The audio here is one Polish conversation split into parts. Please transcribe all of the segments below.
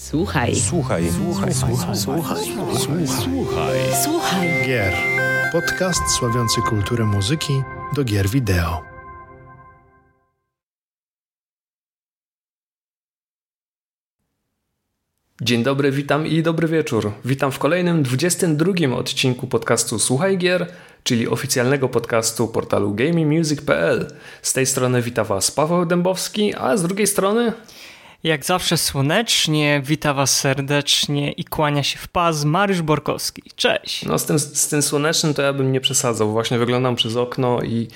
Słuchaj. Słuchaj. Słuchaj. Słuchaj. Słuchaj. Słuchaj. Słuchaj. Gier. Podcast sławiący kulturę muzyki do gier wideo. Dzień dobry, witam i dobry wieczór. Witam w kolejnym 22 odcinku podcastu Słuchaj Gier, czyli oficjalnego podcastu portalu gamingmusic.pl. Z tej strony wita Was Paweł Dębowski, a z drugiej strony Jak zawsze słonecznie, wita Was serdecznie i kłania się w pas Mariusz Borkowski. Cześć! No z tym, z tym słonecznym to ja bym nie przesadzał. Właśnie wyglądam przez okno i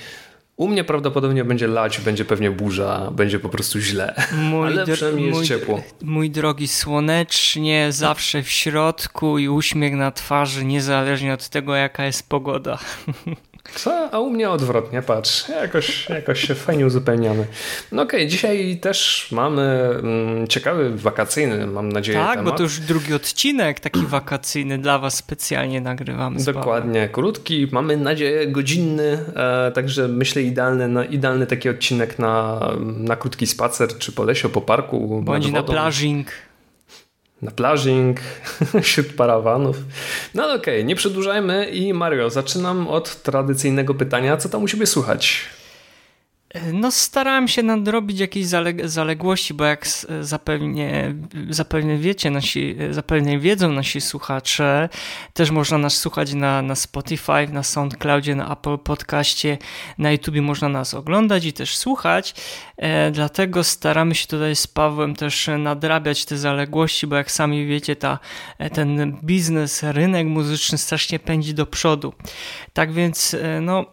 u mnie prawdopodobnie będzie lać, będzie pewnie burza, będzie po prostu źle. Mój Ale przynajmniej jest mój- ciepło. Mój drogi, słonecznie, zawsze w środku i uśmiech na twarzy, niezależnie od tego, jaka jest pogoda. Co? A u mnie odwrotnie, patrz. Jakoś, jakoś się fajnie uzupełniamy. No okej, dzisiaj też mamy mm, ciekawy, wakacyjny, mam nadzieję, tak, temat. bo to już drugi odcinek taki wakacyjny dla Was specjalnie nagrywamy. Dokładnie, krótki, mamy nadzieję godzinny, e, także myślę idealny, na, idealny taki odcinek na, na krótki spacer, czy po lesie, po parku, Bądź na plażing. Na plażing, wśród parawanów. No okej, nie przedłużajmy i Mario, zaczynam od tradycyjnego pytania, co tam u siebie słychać? No starałem się nadrobić jakieś zaleg- zaległości, bo jak zapewnie, zapewne wiecie, nasi, zapewne wiedzą nasi słuchacze, też można nas słuchać na, na Spotify, na SoundCloudzie, na Apple Podcaście, na YouTube można nas oglądać i też słuchać, e, dlatego staramy się tutaj z Pawłem też nadrabiać te zaległości, bo jak sami wiecie, ta, ten biznes, rynek muzyczny strasznie pędzi do przodu. Tak więc, e, no...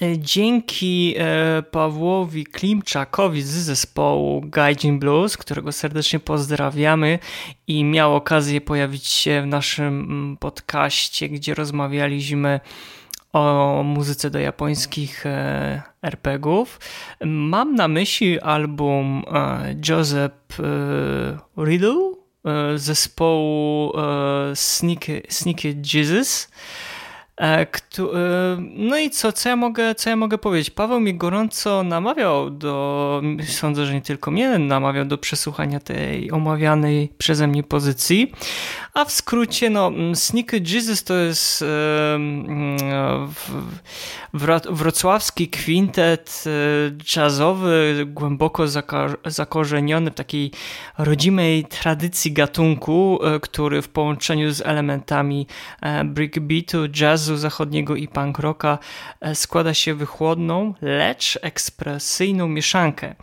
E, Dzięki e, Pawłowi Klimczakowi z zespołu Gaijin Blues, którego serdecznie pozdrawiamy i miał okazję pojawić się w naszym mm, podcaście, gdzie rozmawialiśmy o muzyce do japońskich e, RPGów. Mam na myśli album Joseph Riddle zespołu Sneaky, Sneaky Jesus. E, e, No i co, co ja, mogę, co ja mogę powiedzieć? Paweł mnie gorąco namawiał do, sądzę, że nie tylko mnie, namawiał do przesłuchania tej omawianej przeze mnie pozycji. A w skrócie, no, mm, Sneaky Jesus to jest e, mm, wrocławski kwintet jazzowy, głęboko zakorzeniony w takiej rodzimej tradycji gatunku, który w połączeniu z elementami breakbeatu, jazzu zachodniego i punk rocka e, składa się w chłodną, lecz ekspresyjną mieszankę.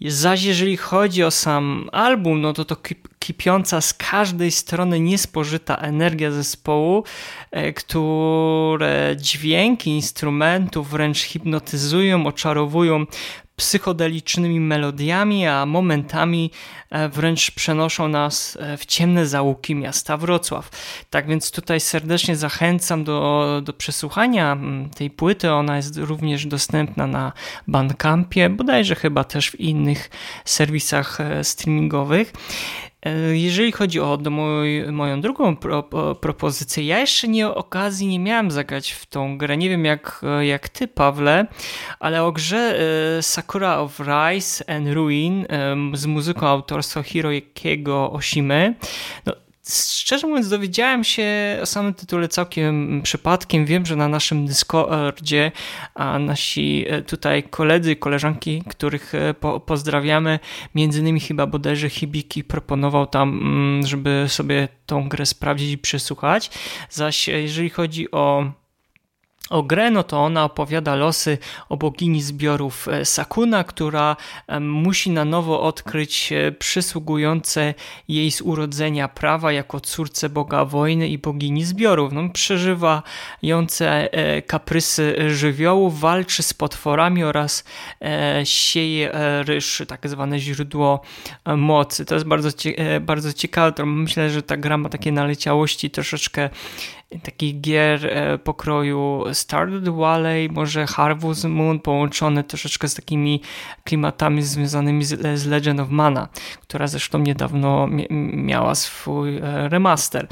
Zaś jeżeli chodzi o sam album, no to to kip- kipiąca z każdej strony niespożyta energia zespołu, e, które dźwięki instrumentów wręcz hipnotyzują, oczarowują psychodelicznymi melodiami, a momentami e, wręcz przenoszą nas e, w ciemne zaułki miasta Wrocław. Tak więc tutaj serdecznie zachęcam do, do przesłuchania tej płyty. Ona jest również dostępna na Bandcampie, bodajże chyba też w innych serwisach e, streamingowych. E, Jeżeli chodzi o moj, moją drugą pro, po- propozycję, ja jeszcze nie okazji nie miałem zagrać w tą grę. Nie wiem jak, e, jak ty, Pawle, ale o grze e, Sakura of Rise and Ruin z muzyką autorstwa Hirokiego Oshimy. No, Szczerze mówiąc, dowiedziałem się o samym tytule całkiem przypadkiem. Wiem, że na naszym Discordzie a nasi e, tutaj koledzy, koleżanki, których e, po, pozdrawiamy, między innymi chyba bodajże Hibiki proponował tam, mm, żeby sobie tą grę sprawdzić i przesłuchać. Zaś e, jeżeli chodzi o o grę, no to ona opowiada losy o bogini zbiorów e, Sakuna, która e, musi na nowo odkryć e, przysługujące jej z urodzenia prawa jako córce boga wojny i bogini zbiorów. No, przeżywające kaprysy żywiołów, walczy z potworami oraz sieje ryż, tak zwane źródło mocy. To jest bardzo, bardzo ciekawe. Myślę, że ta gra ma takie naleciałości troszeczkę takich gier e, pokroju Stardew Valley, może Harvest Moon, połączone troszeczkę z takimi klimatami związanymi z, Legend of Mana, która zresztą niedawno miała swój e, remaster.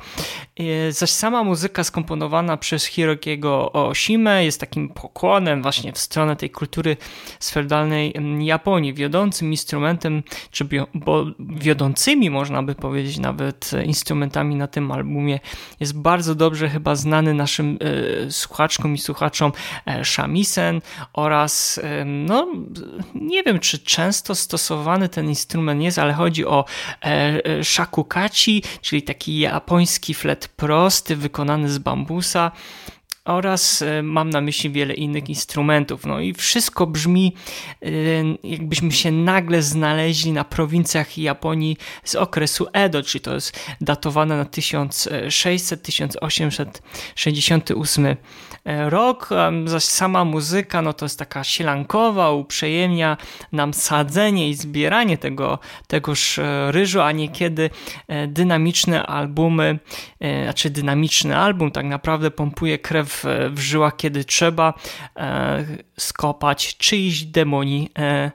Zaś sama muzyka skomponowana przez Hirokiego Oshime jest takim pokłonem właśnie w stronę tej kultury z feudalnej Japonii. Wiodącym instrumentem, czy bo wiodącymi można by powiedzieć nawet instrumentami na tym albumie jest bardzo dobrze chyba znany naszym e, słuchaczkom i słuchaczom e, shamisen oraz e, no nie wiem czy często stosowany ten instrument jest, ale chodzi o shakukachi, czyli taki japoński flet prosty wykonany z bambusa oraz e, mam na myśli wiele innych instrumentów. No i wszystko brzmi, e, jakbyśmy się nagle znaleźli na prowincjach Japonii z okresu Edo, czyli to jest datowane na 1600-1868 rok, zaś sama muzyka, no to jest taka sielankowa, uprzyjemnia nam sadzenie i zbieranie tego, tegoż e, ryżu, a niekiedy dynamiczne albumy, znaczy dynamiczny album tak naprawdę pompuje krew w, żyłach, kiedy trzeba e, skopać czyjś demoni e,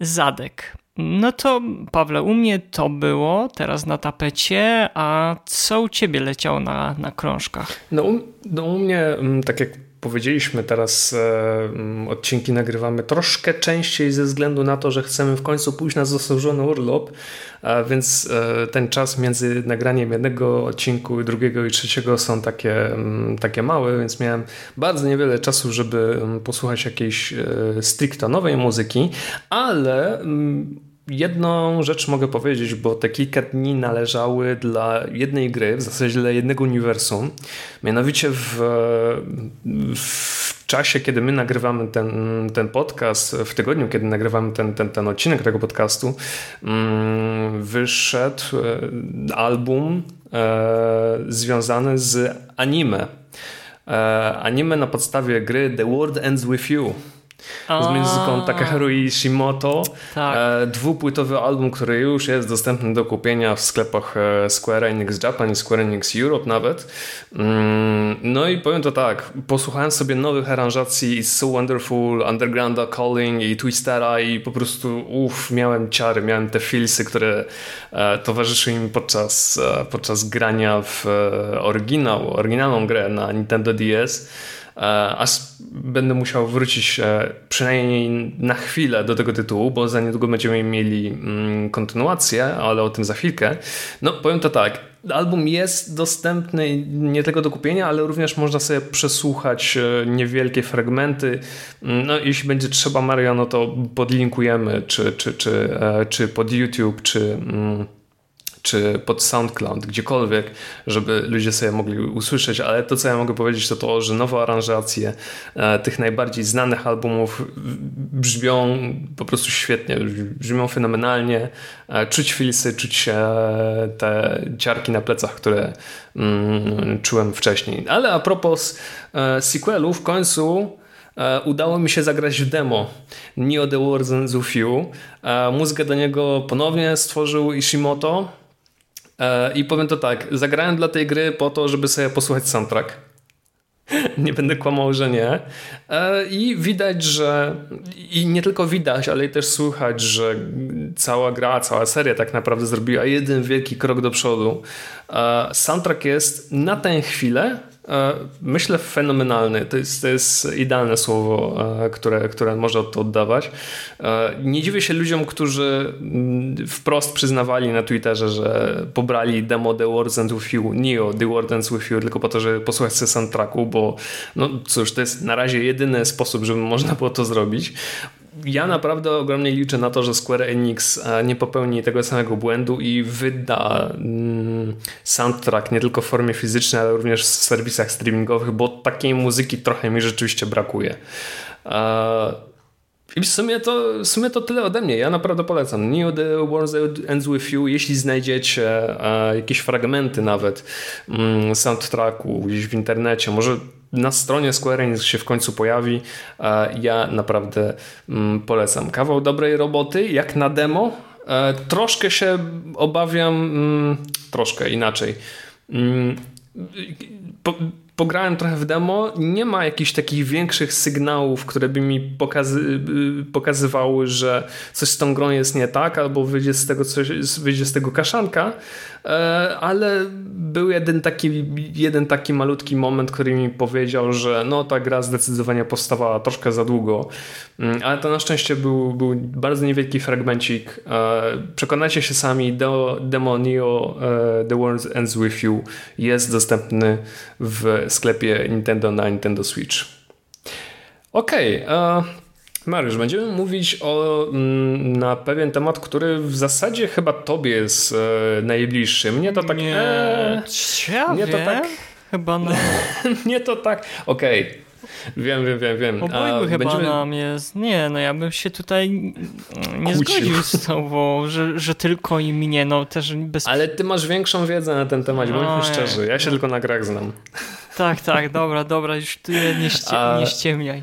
zadek. No to Pawle, u mnie to było teraz na tapecie, a co u ciebie leciało na, na krążkach? No, no u mnie, mm, tak jak powiedzieliśmy, teraz e, mm, odcinki nagrywamy troszkę częściej ze względu na to, że chcemy w końcu pójść na zasłużony urlop, a więc e, ten czas między nagraniem jednego odcinku, drugiego i trzeciego są takie, mm, takie małe, więc miałem bardzo niewiele czasu, żeby posłuchać jakiejś e, stricte nowej muzyki, ale jedną rzecz mogę powiedzieć, bo te kilka dni należały dla jednej gry, w zasadzie dla jednego uniwersum. Mianowicie w, w czasie, kiedy my nagrywamy ten, ten podcast, w tygodniu, kiedy nagrywamy ten, ten, ten odcinek tego podcastu, mm, wyszedł e, album e, związany z anime. E, anime na podstawie gry The World Ends With You z muzyką Takeharu Ishimoto. Tak. E, dwupłytowy album, który już jest dostępny do kupienia w sklepach e, Square Enix Japan i Square Enix Europe nawet. Mm, no i powiem to tak, posłuchałem sobie nowych aranżacji So Wonderful, Undergrounda Calling i Twistera i po prostu uff, miałem ciary, miałem te feelsy, które e, towarzyszyły mi podczas, podczas grania w oryginał, oryginalną grę na Nintendo DS. E, aż będę musiał wrócić e, przynajmniej na chwilę do tego tytułu, bo za niedługo będziemy mieli mm, kontynuację, ale o tym za chwilkę. No, powiem to tak. Album jest dostępny nie tylko do kupienia, ale również można sobie przesłuchać e, niewielkie fragmenty. Mm, no, jeśli będzie trzeba, Mario, no to podlinkujemy, czy, czy, czy, czy pod YouTube, czy mm, czy pod SoundCloud, gdziekolwiek, żeby ludzie sobie mogli usłyszeć, ale to co ja mogę powiedzieć to to, że nowe aranżacje e, tych najbardziej znanych albumów brzmią po prostu świetnie, brzmią fenomenalnie, e, czuć filsy, czuć e, te ciarki na plecach, które mm, czułem wcześniej. Ale a propos sequelu, w końcu udało mi się zagrać w demo Neo The Wars and Zufiu. Muzykę do niego ponownie stworzył Ishimoto, I powiem to tak, zagrałem dla tej gry po to, żeby sobie posłuchać soundtrack. nie będę kłamał, że nie. E, I widać, że i nie tylko widać, ale i też słychać, że cała gra, cała seria tak naprawdę zrobiła jeden wielki krok do przodu. E, soundtrack jest na tę chwilę E, myślę fenomenalny. To jest, to jest idealne słowo, e, które, które można to oddawać. E, nie dziwię się ludziom, którzy mm, wprost przyznawali na Twitterze, że pobrali demo The Words and With You, Neo The Words and With You tylko po to, żeby posłuchać sobie soundtracku, bo no cóż, to jest na razie jedyny sposób, żeby można było to zrobić ja naprawdę ogromnie liczę na to, że Square Enix e, nie popełni tego samego błędu i wyda mm, soundtrack nie tylko w formie fizycznej, ale również w serwisach streamingowych, bo takiej muzyki trochę mi rzeczywiście brakuje. E, I w sumie, to, w sumie to tyle ode mnie. Ja naprawdę polecam. Neo The World Ends With You. Jeśli znajdziecie e, jakieś fragmenty nawet mm, soundtracku gdzieś w internecie, może na stronie Square Enix się w końcu pojawi. Ja naprawdę mm, polecam. Kawał dobrej roboty, jak na demo. E, troszkę się obawiam, mm, troszkę inaczej. Pograłem trochę w demo, nie ma jakichś takich większych sygnałów, które by mi pokazy pokazywały, że coś z tą grą jest nie tak, albo wyjdzie z tego, coś, wyjdzie z tego kaszanka, e, ale był jeden taki, jeden taki malutki moment, który mi powiedział, że no ta gra zdecydowanie powstawała troszkę za długo, mm, ale to na szczęście był, był bardzo niewielki fragmencik. E, przekonajcie się sami, Demo Neo e, The World Ends With You jest dostępny w sklepie Nintendo na Nintendo Switch. Okej, okay, Mariusz, będziemy mówić o, mm, na pewien temat, który w zasadzie chyba tobie jest e, najbliższy. Mnie to tak... Nie, e, ja nie to tak... Chyba no. nie to tak... Okej. Okay. Wiem, wiem, wiem, wiem. Obojgu chyba będziemy... nam jest. Nie, no ja bym się tutaj nie Kłócił. zgodził z tobą, że, że tylko i mnie, no też bez... Ale ty masz większą wiedzę na ten temat, bądźmy no, szczerzy. Ja się no. tylko na grach znam. Tak, tak, dobra, dobra, już ty nie, ście, A... nie ściemniaj.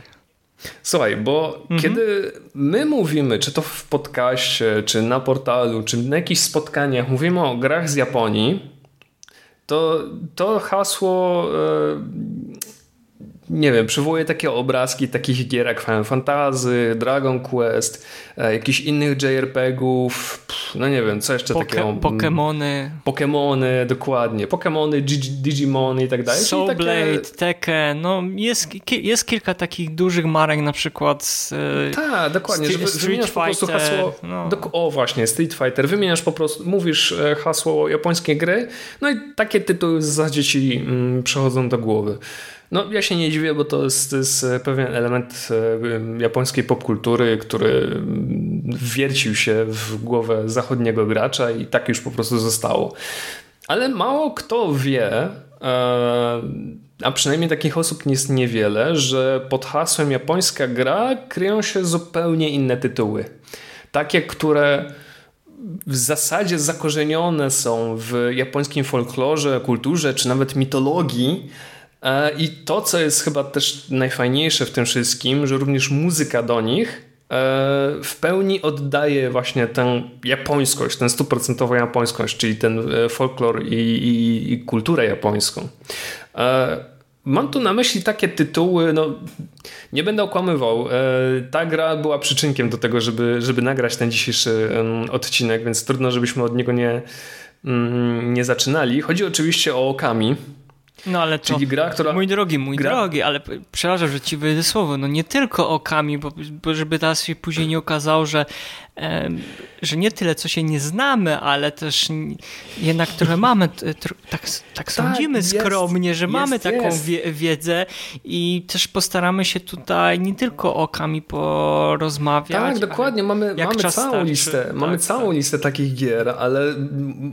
Słuchaj, bo mhm. kiedy my mówimy, czy to w podcaście, czy na portalu, czy na jakichś spotkaniach, mówimy o grach z Japonii, to to hasło nie wiem, przywołuję takie obrazki takich gier jak Final Fantasy, Dragon Quest, e, jakichś innych JRPG-ów, no nie wiem, co jeszcze Poke takiego. Pokemony. Pokemony, dokładnie. Pokemony, Digimon i tak dalej. Soulblade, takie... Tekken, no jest, jest kilka takich dużych marek na przykład. E, tak, dokładnie, że wymieniasz po prostu hasło. No. Do, o właśnie, Street Fighter. Wymieniasz po prostu, mówisz e, hasło japońskie gry, no i takie tytuły w zasadzie ci mm, przechodzą do głowy. No, ja się nie dziwię, bo to jest, to jest pewien element e, japońskiej popkultury, który wiercił się w głowę zachodniego gracza i tak już po prostu zostało. Ale mało kto wie, e, a przynajmniej takich osób jest niewiele, że pod hasłem japońska gra kryją się zupełnie inne tytuły. Takie, które w zasadzie zakorzenione są w japońskim folklorze, kulturze czy nawet mitologii, E, I to, co jest chyba też najfajniejsze w tym wszystkim, że również muzyka do nich e, w pełni oddaje właśnie tę japońskość, tę stuprocentową japońskość, czyli ten e, folklor i, i, i kulturę japońską. Mam tu na myśli takie tytuły, no nie będę okłamywał. Ta gra była przyczynkiem do tego, żeby, żeby nagrać ten dzisiejszy odcinek, więc trudno, żebyśmy od niego nie, mm, nie zaczynali. Chodzi oczywiście o Okami. No ale to, Czyli gra, która... Mój drogi, mój gra... drogi, ale przepraszam, że ci wyjdę słowo, no nie tylko okami, bo, bo żeby teraz się później nie okazało, że że nie tyle, co się nie znamy, ale też jednak trochę mamy, tak, tak sądzimy tak, skromnie, że jest, mamy taką jest. wiedzę i też postaramy się tutaj nie tylko okami porozmawiać. Tak, dokładnie, mamy, mamy całą starczy, listę, tak, mamy całą tak. listę takich gier, ale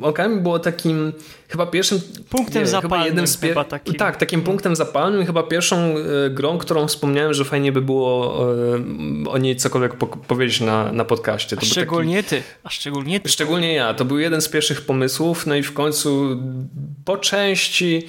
okami było takim chyba pierwszym punktem nie, zapalnym chyba jednym z pier... chyba takim. Tak, takim punktem zapalnym i chyba pierwszą e, grą, którą wspomniałem, że fajnie by było e, o niej cokolwiek powiedzieć na, na podcaście. To szczególnie taki... ty. A szczególnie ty. Szczególnie ja. To był jeden z pierwszych pomysłów, no i w końcu po części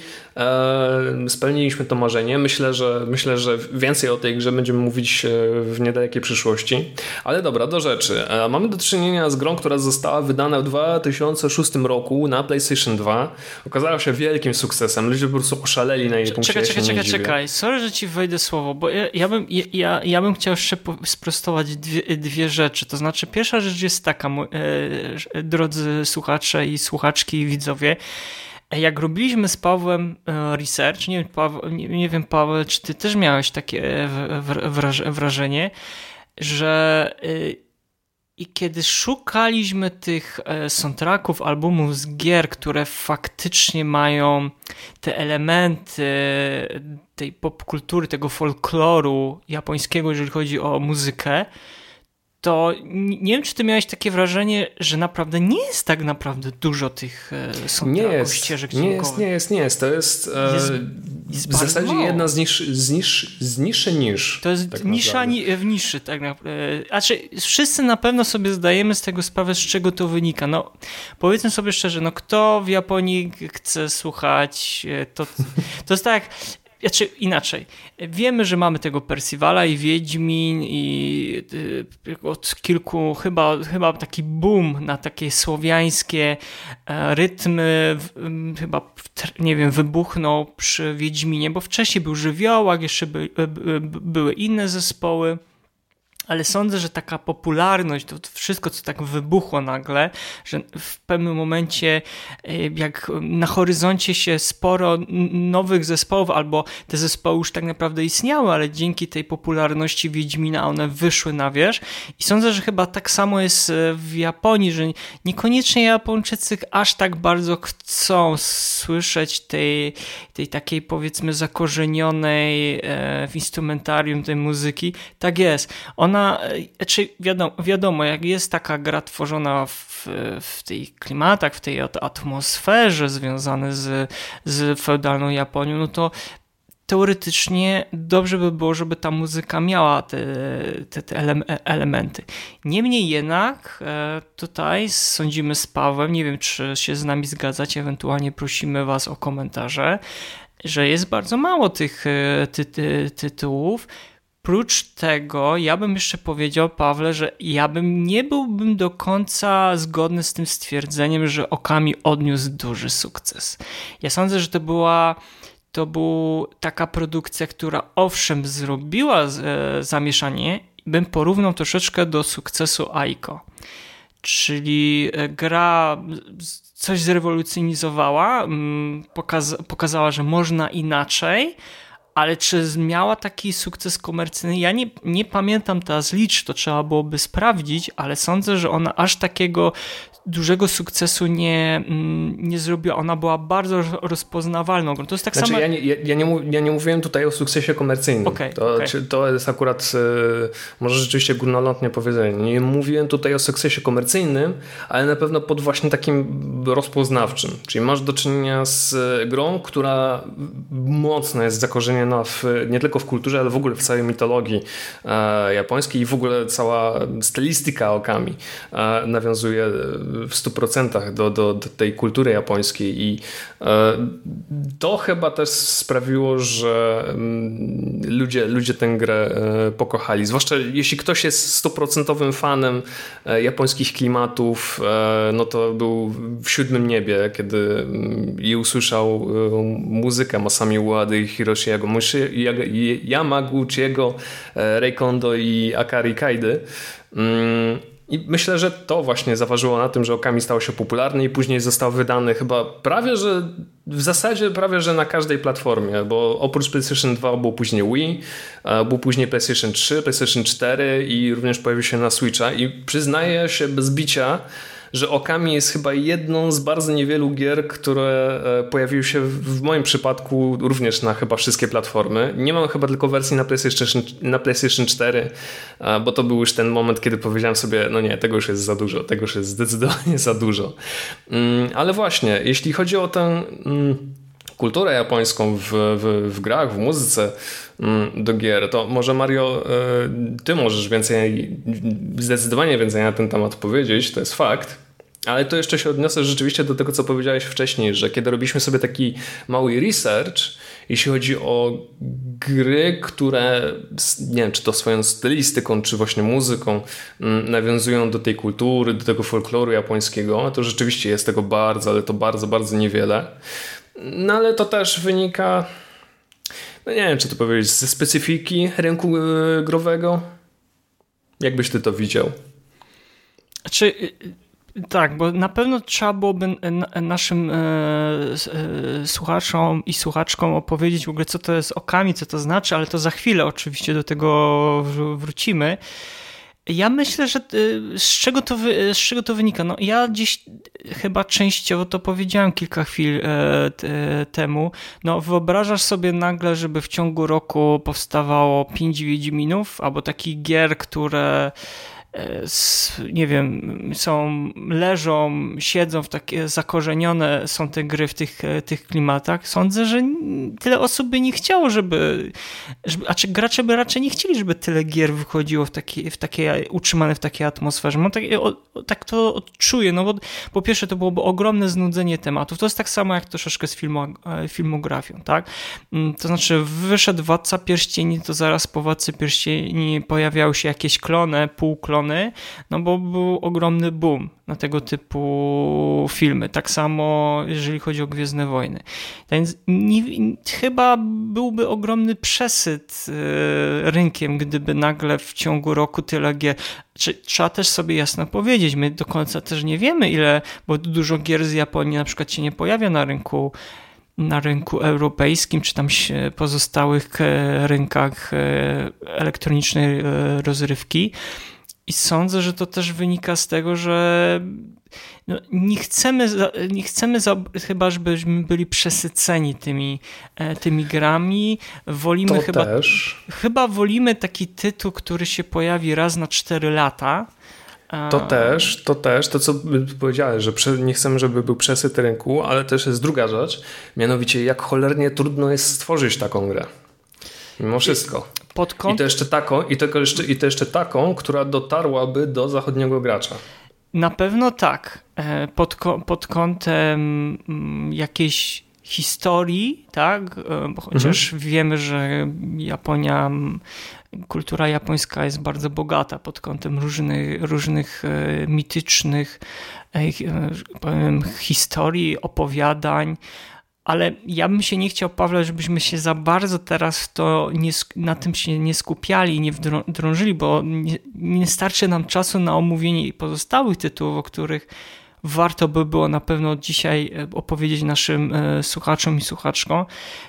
spełniliśmy to marzenie. Myślę że, myślę, że więcej o tej grze będziemy mówić e, w niedalekiej przyszłości. Ale dobra, do rzeczy. E, mamy do czynienia z grą, która została wydana w 2006 roku na PlayStation 2. Okazała się wielkim sukcesem. Ludzie po prostu oszaleli na jej punkcie. Czekaj, czekaj, czekaj, czekaj. Sorry, że ci wejdę słowo, bo ja, ja, bym, ja, ja bym chciał jeszcze sprostować dwie, dwie rzeczy. To znaczy, pierwsza rzecz jest taka, e, drodzy słuchacze i słuchaczki i widzowie, jak robiliśmy z Pawłem e, research, nie Paweł, nie, wiem Paweł, czy ty też miałeś takie wrażenie, że e, i kiedy szukaliśmy tych soundtracków, albumów z gier, które faktycznie mają te elementy tej popkultury, tego folkloru japońskiego, jeżeli chodzi o muzykę, to nie wiem, czy ty miałeś takie wrażenie, że naprawdę nie jest tak naprawdę dużo tych e, soundtracków, nie jest, ścieżek nie jest, nie jest, nie jest. To jest, e, jest, jest w zasadzie mało. jedna z, niż, z, niż, z niszy niż. To jest tak nisza ni w niszy. Tak naprawdę. Znaczy, wszyscy na pewno sobie zdajemy z tego sprawę, z czego to wynika. No, powiedzmy sobie szczerze, no kto w Japonii chce słuchać, e, to, to jest tak znaczy inaczej. Wiemy, że mamy tego Percivala i Wiedźmin i y, od kilku, chyba, chyba taki boom na takie słowiańskie e, rytmy, chyba, nie wiem, wybuchnął przy Wiedźminie, bo wcześniej był Żywiołak, jeszcze by, by, były inne zespoły ale sądzę, że taka popularność, to wszystko, co tak wybuchło nagle, że w pewnym momencie, e, jak na horyzoncie się sporo nowych zespołów, albo te zespoły już tak naprawdę istniały, ale dzięki tej popularności Wiedźmina one wyszły na wierzch. I sądzę, że chyba tak samo jest e, w Japonii, że niekoniecznie Japończycy aż tak bardzo chcą słyszeć tej, tej takiej powiedzmy zakorzenionej e, w instrumentarium tej muzyki. Tak jest. Ona ona, e, czy wiadomo, wiadomo, jak jest taka gra tworzona w, w tej klimatach, w tej atmosferze związanej z, z feudalną Japonią, no to teoretycznie dobrze by było, żeby ta muzyka miała te, te, te elementy. Niemniej jednak e, tutaj sądzimy z Pawłem, nie wiem czy się z nami zgadzacie, ewentualnie prosimy Was o komentarze, że jest bardzo mało tych e, ty, ty, tytułów, Prócz tego, ja bym jeszcze powiedział, Pawle, że ja bym nie byłbym do końca zgodny z tym stwierdzeniem, że Okami odniósł duży sukces. Ja sądzę, że to była to była taka produkcja, która owszem zrobiła e, zamieszanie, bym porównał troszeczkę do sukcesu Aiko. Czyli e, gra coś zrewolucjonizowała, pokazała, że można inaczej, ale czy miała taki sukces komercyjny? Ja nie, nie pamiętam teraz liczb, to trzeba byłoby sprawdzić, ale sądzę, że ona aż takiego dużego sukcesu nie, mm, nie zrobiła. Ona była bardzo rozpoznawalną. To jest tak znaczy, samo. Ja nie, ja, nie ja nie mówiłem tutaj o sukcesie komercyjnym. Okay, to, okay. Czy, to jest akurat e, może rzeczywiście górnolotnie powiedzenie. Nie mówiłem tutaj o sukcesie komercyjnym, ale na pewno pod właśnie takim rozpoznawczym. Czyli masz do czynienia z grą, która mocno jest zakorzeniona w, nie tylko w kulturze, ale w ogóle w całej mitologii e, japońskiej i w ogóle cała stylistyka okami e, nawiązuje w 100% do, do, do tej kultury japońskiej i e, to chyba też sprawiło, że mm, ludzie, ludzie tę grę pokochali. Zwłaszcza jeśli ktoś jest stuprocentowym fanem japońskich klimatów, no to był w siódmym niebie, kiedy mm, i usłyszał muzykę Masami Uady i Hiroshiego Yamaguchiego, Reikondo i Akari Kaidy. Mm, i myślę, że to właśnie zaważyło na tym, że Okami stał się popularny i później został wydany chyba prawie, że w zasadzie prawie, że na każdej platformie, bo oprócz PlayStation 2 był później Wii, był później PlayStation 3, PlayStation 4 i również pojawił się na Switcha i przyznaję się bez bicia, że Okami jest chyba jedną z bardzo niewielu gier, które e, pojawiły się w moim przypadku również na chyba wszystkie platformy. Nie mam chyba tylko wersji na PlayStation, na PlayStation 4, bo to był już ten moment, kiedy powiedziałem sobie, no nie, tego już jest za dużo, tego już jest zdecydowanie za dużo. Mm, ale właśnie, jeśli chodzi o tę mm, kulturę japońską w, w, w, grach, w muzyce do gier, to może Mario, e, ty możesz więcej, zdecydowanie więcej na ten temat powiedzieć, to jest fakt. Ale to jeszcze się odniosę rzeczywiście do tego, co powiedziałeś wcześniej, że kiedy robiliśmy sobie taki mały research, jeśli chodzi o gry, które, nie wiem, czy to swoją stylistyką, czy właśnie muzyką mm, nawiązują do tej kultury, do tego folkloru japońskiego, to rzeczywiście jest tego bardzo, ale to bardzo, bardzo niewiele. No ale to też wynika, no nie wiem, czy to powiedzieć, ze specyfiki rynku e, growego. Jakbyś ty to widział? Czy tak, bo na pewno trzeba byłoby naszym e, e, słuchaczom i słuchaczkom opowiedzieć w ogóle, co to jest okami, co to znaczy, ale to za chwilę oczywiście do tego wrócimy. Ja myślę, że e, z czego to, z czego to wynika? No, ja dziś chyba częściowo to powiedziałem kilka chwil temu. No, wyobrażasz sobie nagle, żeby w ciągu roku powstawało pięć Wiedźminów albo takich gier, które nie wiem, są, leżą, siedzą w takie zakorzenione są te gry w tych, tych klimatach. Sądzę, że tyle osób by nie chciało, żeby, żeby a czy gracze by raczej nie chcieli, żeby tyle gier wychodziło w takie, w takie utrzymane w takiej atmosferze. Tak, o, tak to odczuję, no bo po pierwsze to byłoby ogromne znudzenie tematów. To jest tak samo jak troszeczkę z filmo, filmografią, tak? Mm, to znaczy wyszedł Władca Pierścieni, to zaraz po Władcy Pierścieni pojawiały się jakieś klony, półklony, no bo był ogromny boom na tego typu filmy. Tak samo jeżeli chodzi o Gwiezdne Wojny. Więc nie, chyba byłby ogromny przesyt e, rynkiem, gdyby nagle w ciągu roku tyle gier. Trzeba też sobie jasno powiedzieć, my do końca też nie wiemy ile, bo dużo gier z Japonii na przykład się nie pojawia na rynku na rynku europejskim, czy tam pozostałych e, rynkach e, elektronicznej rozrywki. I sądzę, że to też wynika z tego, że no, nie chcemy, nie chcemy za, chyba, żebyśmy byli przesyceni tymi, e, tymi grami. Wolimy to chyba, też. chyba wolimy taki tytuł, który się pojawi raz na 4 lata. To też, to też, to co powiedziałeś, że nie chcemy, żeby był przesyt rynku, ale też jest druga rzecz, mianowicie jak cholernie trudno jest stworzyć taką grę. Mimo wszystko. Pod kąt... I, to jeszcze taką, i, to jeszcze, I to jeszcze taką, która dotarłaby do zachodniego gracza. Na pewno tak. E, pod, pod kątem mm, jakiejś historii, tak? E, chociaż mhm. wiemy, że Japonia, kultura japońska jest bardzo bogata pod kątem różnych, różnych e, mitycznych powiem, historii, opowiadań ale ja bym się nie chciał, Pawle, żebyśmy się za bardzo teraz to nie, na tym się nie skupiali nie wdrążyli, bo nie, nie starczy nam czasu na omówienie pozostałych tytułów, o których warto by było na pewno dzisiaj e, opowiedzieć naszym e, słuchaczom i słuchaczkom.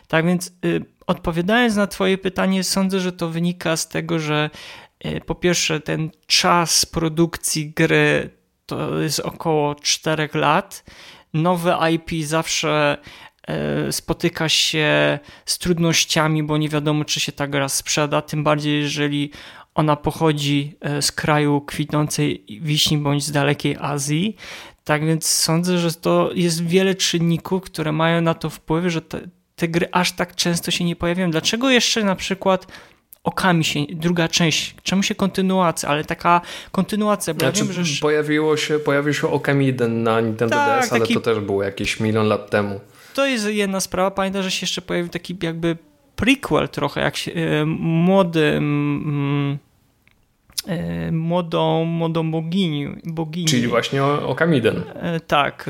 Tak więc y, odpowiadając na Twoje pytanie, sądzę, że to wynika z tego, że e, po pierwsze ten czas produkcji gry to jest około 4 lat. Nowe IP zawsze spotyka się z trudnościami, bo nie wiadomo, czy się ta gra sprzeda, tym bardziej jeżeli ona pochodzi e, z kraju kwitnącej wiśni bądź z dalekiej Azji. Tak więc sądzę, że to jest wiele czynników, które mają na to wpływ, że te, te gry aż tak często się nie pojawiają. Dlaczego jeszcze na przykład okami się, druga część, czemu się kontynuacja, ale taka kontynuacja, bo znaczy, ja wiem, że... Pojawiło się, pojawił się Okami 1 na Nintendo tak, DS, ale taki... to też było jakieś milion lat temu to jest jedna sprawa. Pamiętam, że się jeszcze pojawił taki jakby prequel trochę, jak się, e, młody e, młodą, młodą bogini, bogini. Czyli właśnie o, o Kamiden. E, tak,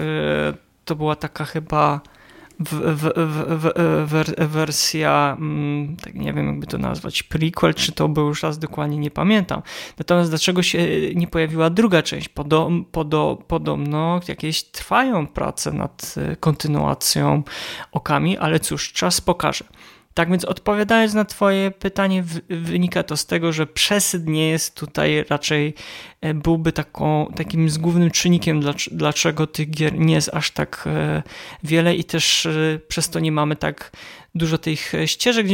to była taka chyba w, w, w, wersja, mm, tak nie wiem jakby to nazwać, prequel, czy to był już raz dokładnie nie pamiętam. Natomiast dlaczego się nie pojawiła druga część? Podo, podo, podobno jakieś trwają prace nad e, kontynuacją okami, ale cóż, czas pokaże. Tak więc odpowiadając na Twoje pytanie, wynika to z tego, że przesyt nie jest tutaj raczej, e, byłby taką, takim z głównym czynnikiem, dlaczego tych gier nie jest aż tak e, wiele i też e, przez to nie mamy tak dużo tych ścieżek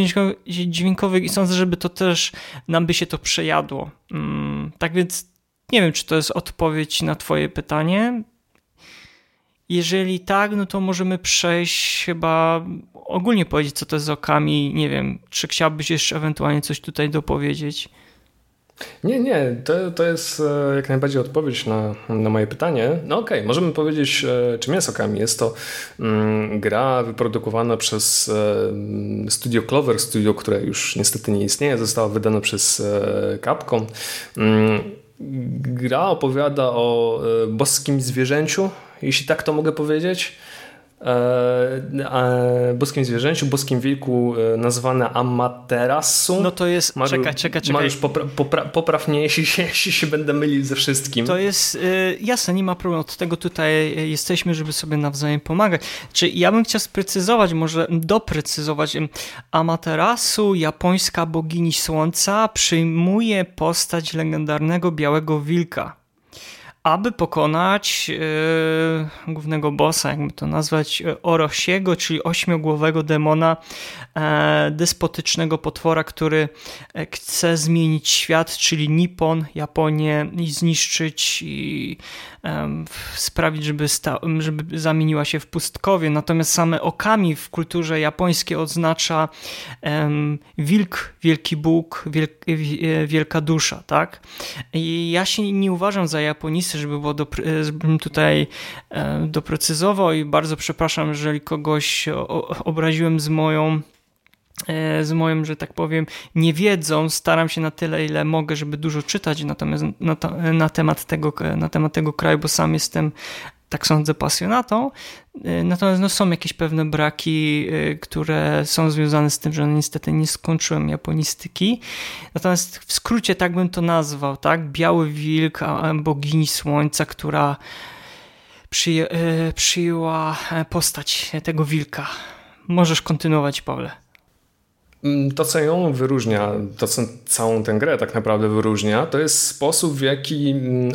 dźwiękowych i sądzę, żeby to też nam by się to przejadło. Mm, tak więc nie wiem, czy to jest odpowiedź na Twoje pytanie. Jeżeli tak, no to możemy przejść chyba ogólnie powiedzieć, co to jest z okami. Nie wiem, czy chciałbyś jeszcze ewentualnie coś tutaj dopowiedzieć? Nie, nie, to, to jest e, jak najbardziej odpowiedź na, na moje pytanie. No okej, okay, możemy powiedzieć, e, czym jest Okami. Jest to mm, gra wyprodukowana przez e, studio Clover, studio, które już niestety nie istnieje, została wydana przez e, Capcom. Mm, gra opowiada o e, boskim zwierzęciu, jeśli tak to mogę powiedzieć. E, boskim zwierzęciu, boskim wilku e, nazwane Amaterasu. No to jest, czekaj, czekaj, czekaj. Mariusz, popra, popra, popraw mnie, jeśli się, jeśli się będę mylił ze wszystkim. To jest, y, jasne, nie ma problemu, od tego tutaj jesteśmy, żeby sobie nawzajem pomagać. Czy ja bym chciał sprecyzować, może doprecyzować. Amaterasu, japońska bogini słońca, przyjmuje postać legendarnego białego wilka aby pokonać yy, głównego bossa, jakby to nazwać, Orosiego, czyli ośmiogłowego demona, e, despotycznego potwora, który chce zmienić świat, czyli Nippon, Japonię i zniszczyć i sprawić, żeby, żeby zamieniła się w pustkowie. Natomiast same okami w kulturze japońskiej oznacza wilk, wielki Bóg, wielk, wielka dusza, tak? I ja się nie uważam za japonisty, żeby było żebym tutaj doprecyzował i bardzo przepraszam, jeżeli kogoś obraziłem z moją E, z moim, że tak powiem, niewiedzą. Staram się na tyle, ile mogę, żeby dużo czytać natomiast na, na, temat tego, na temat tego kraju, bo sam jestem, tak sądzę, pasjonatą. E, natomiast no, są jakieś pewne braki, e, które są związane z tym, że no, niestety nie skończyłem japonistyki. Natomiast w skrócie tak bym to nazwał, tak? Biały wilk, bogini słońca, która przyjęła postać tego wilka. Możesz kontynuować, Pawle. Mm, to, co ją wyróżnia, to, co całą tę grę tak naprawdę wyróżnia, to jest sposób, w jaki mm,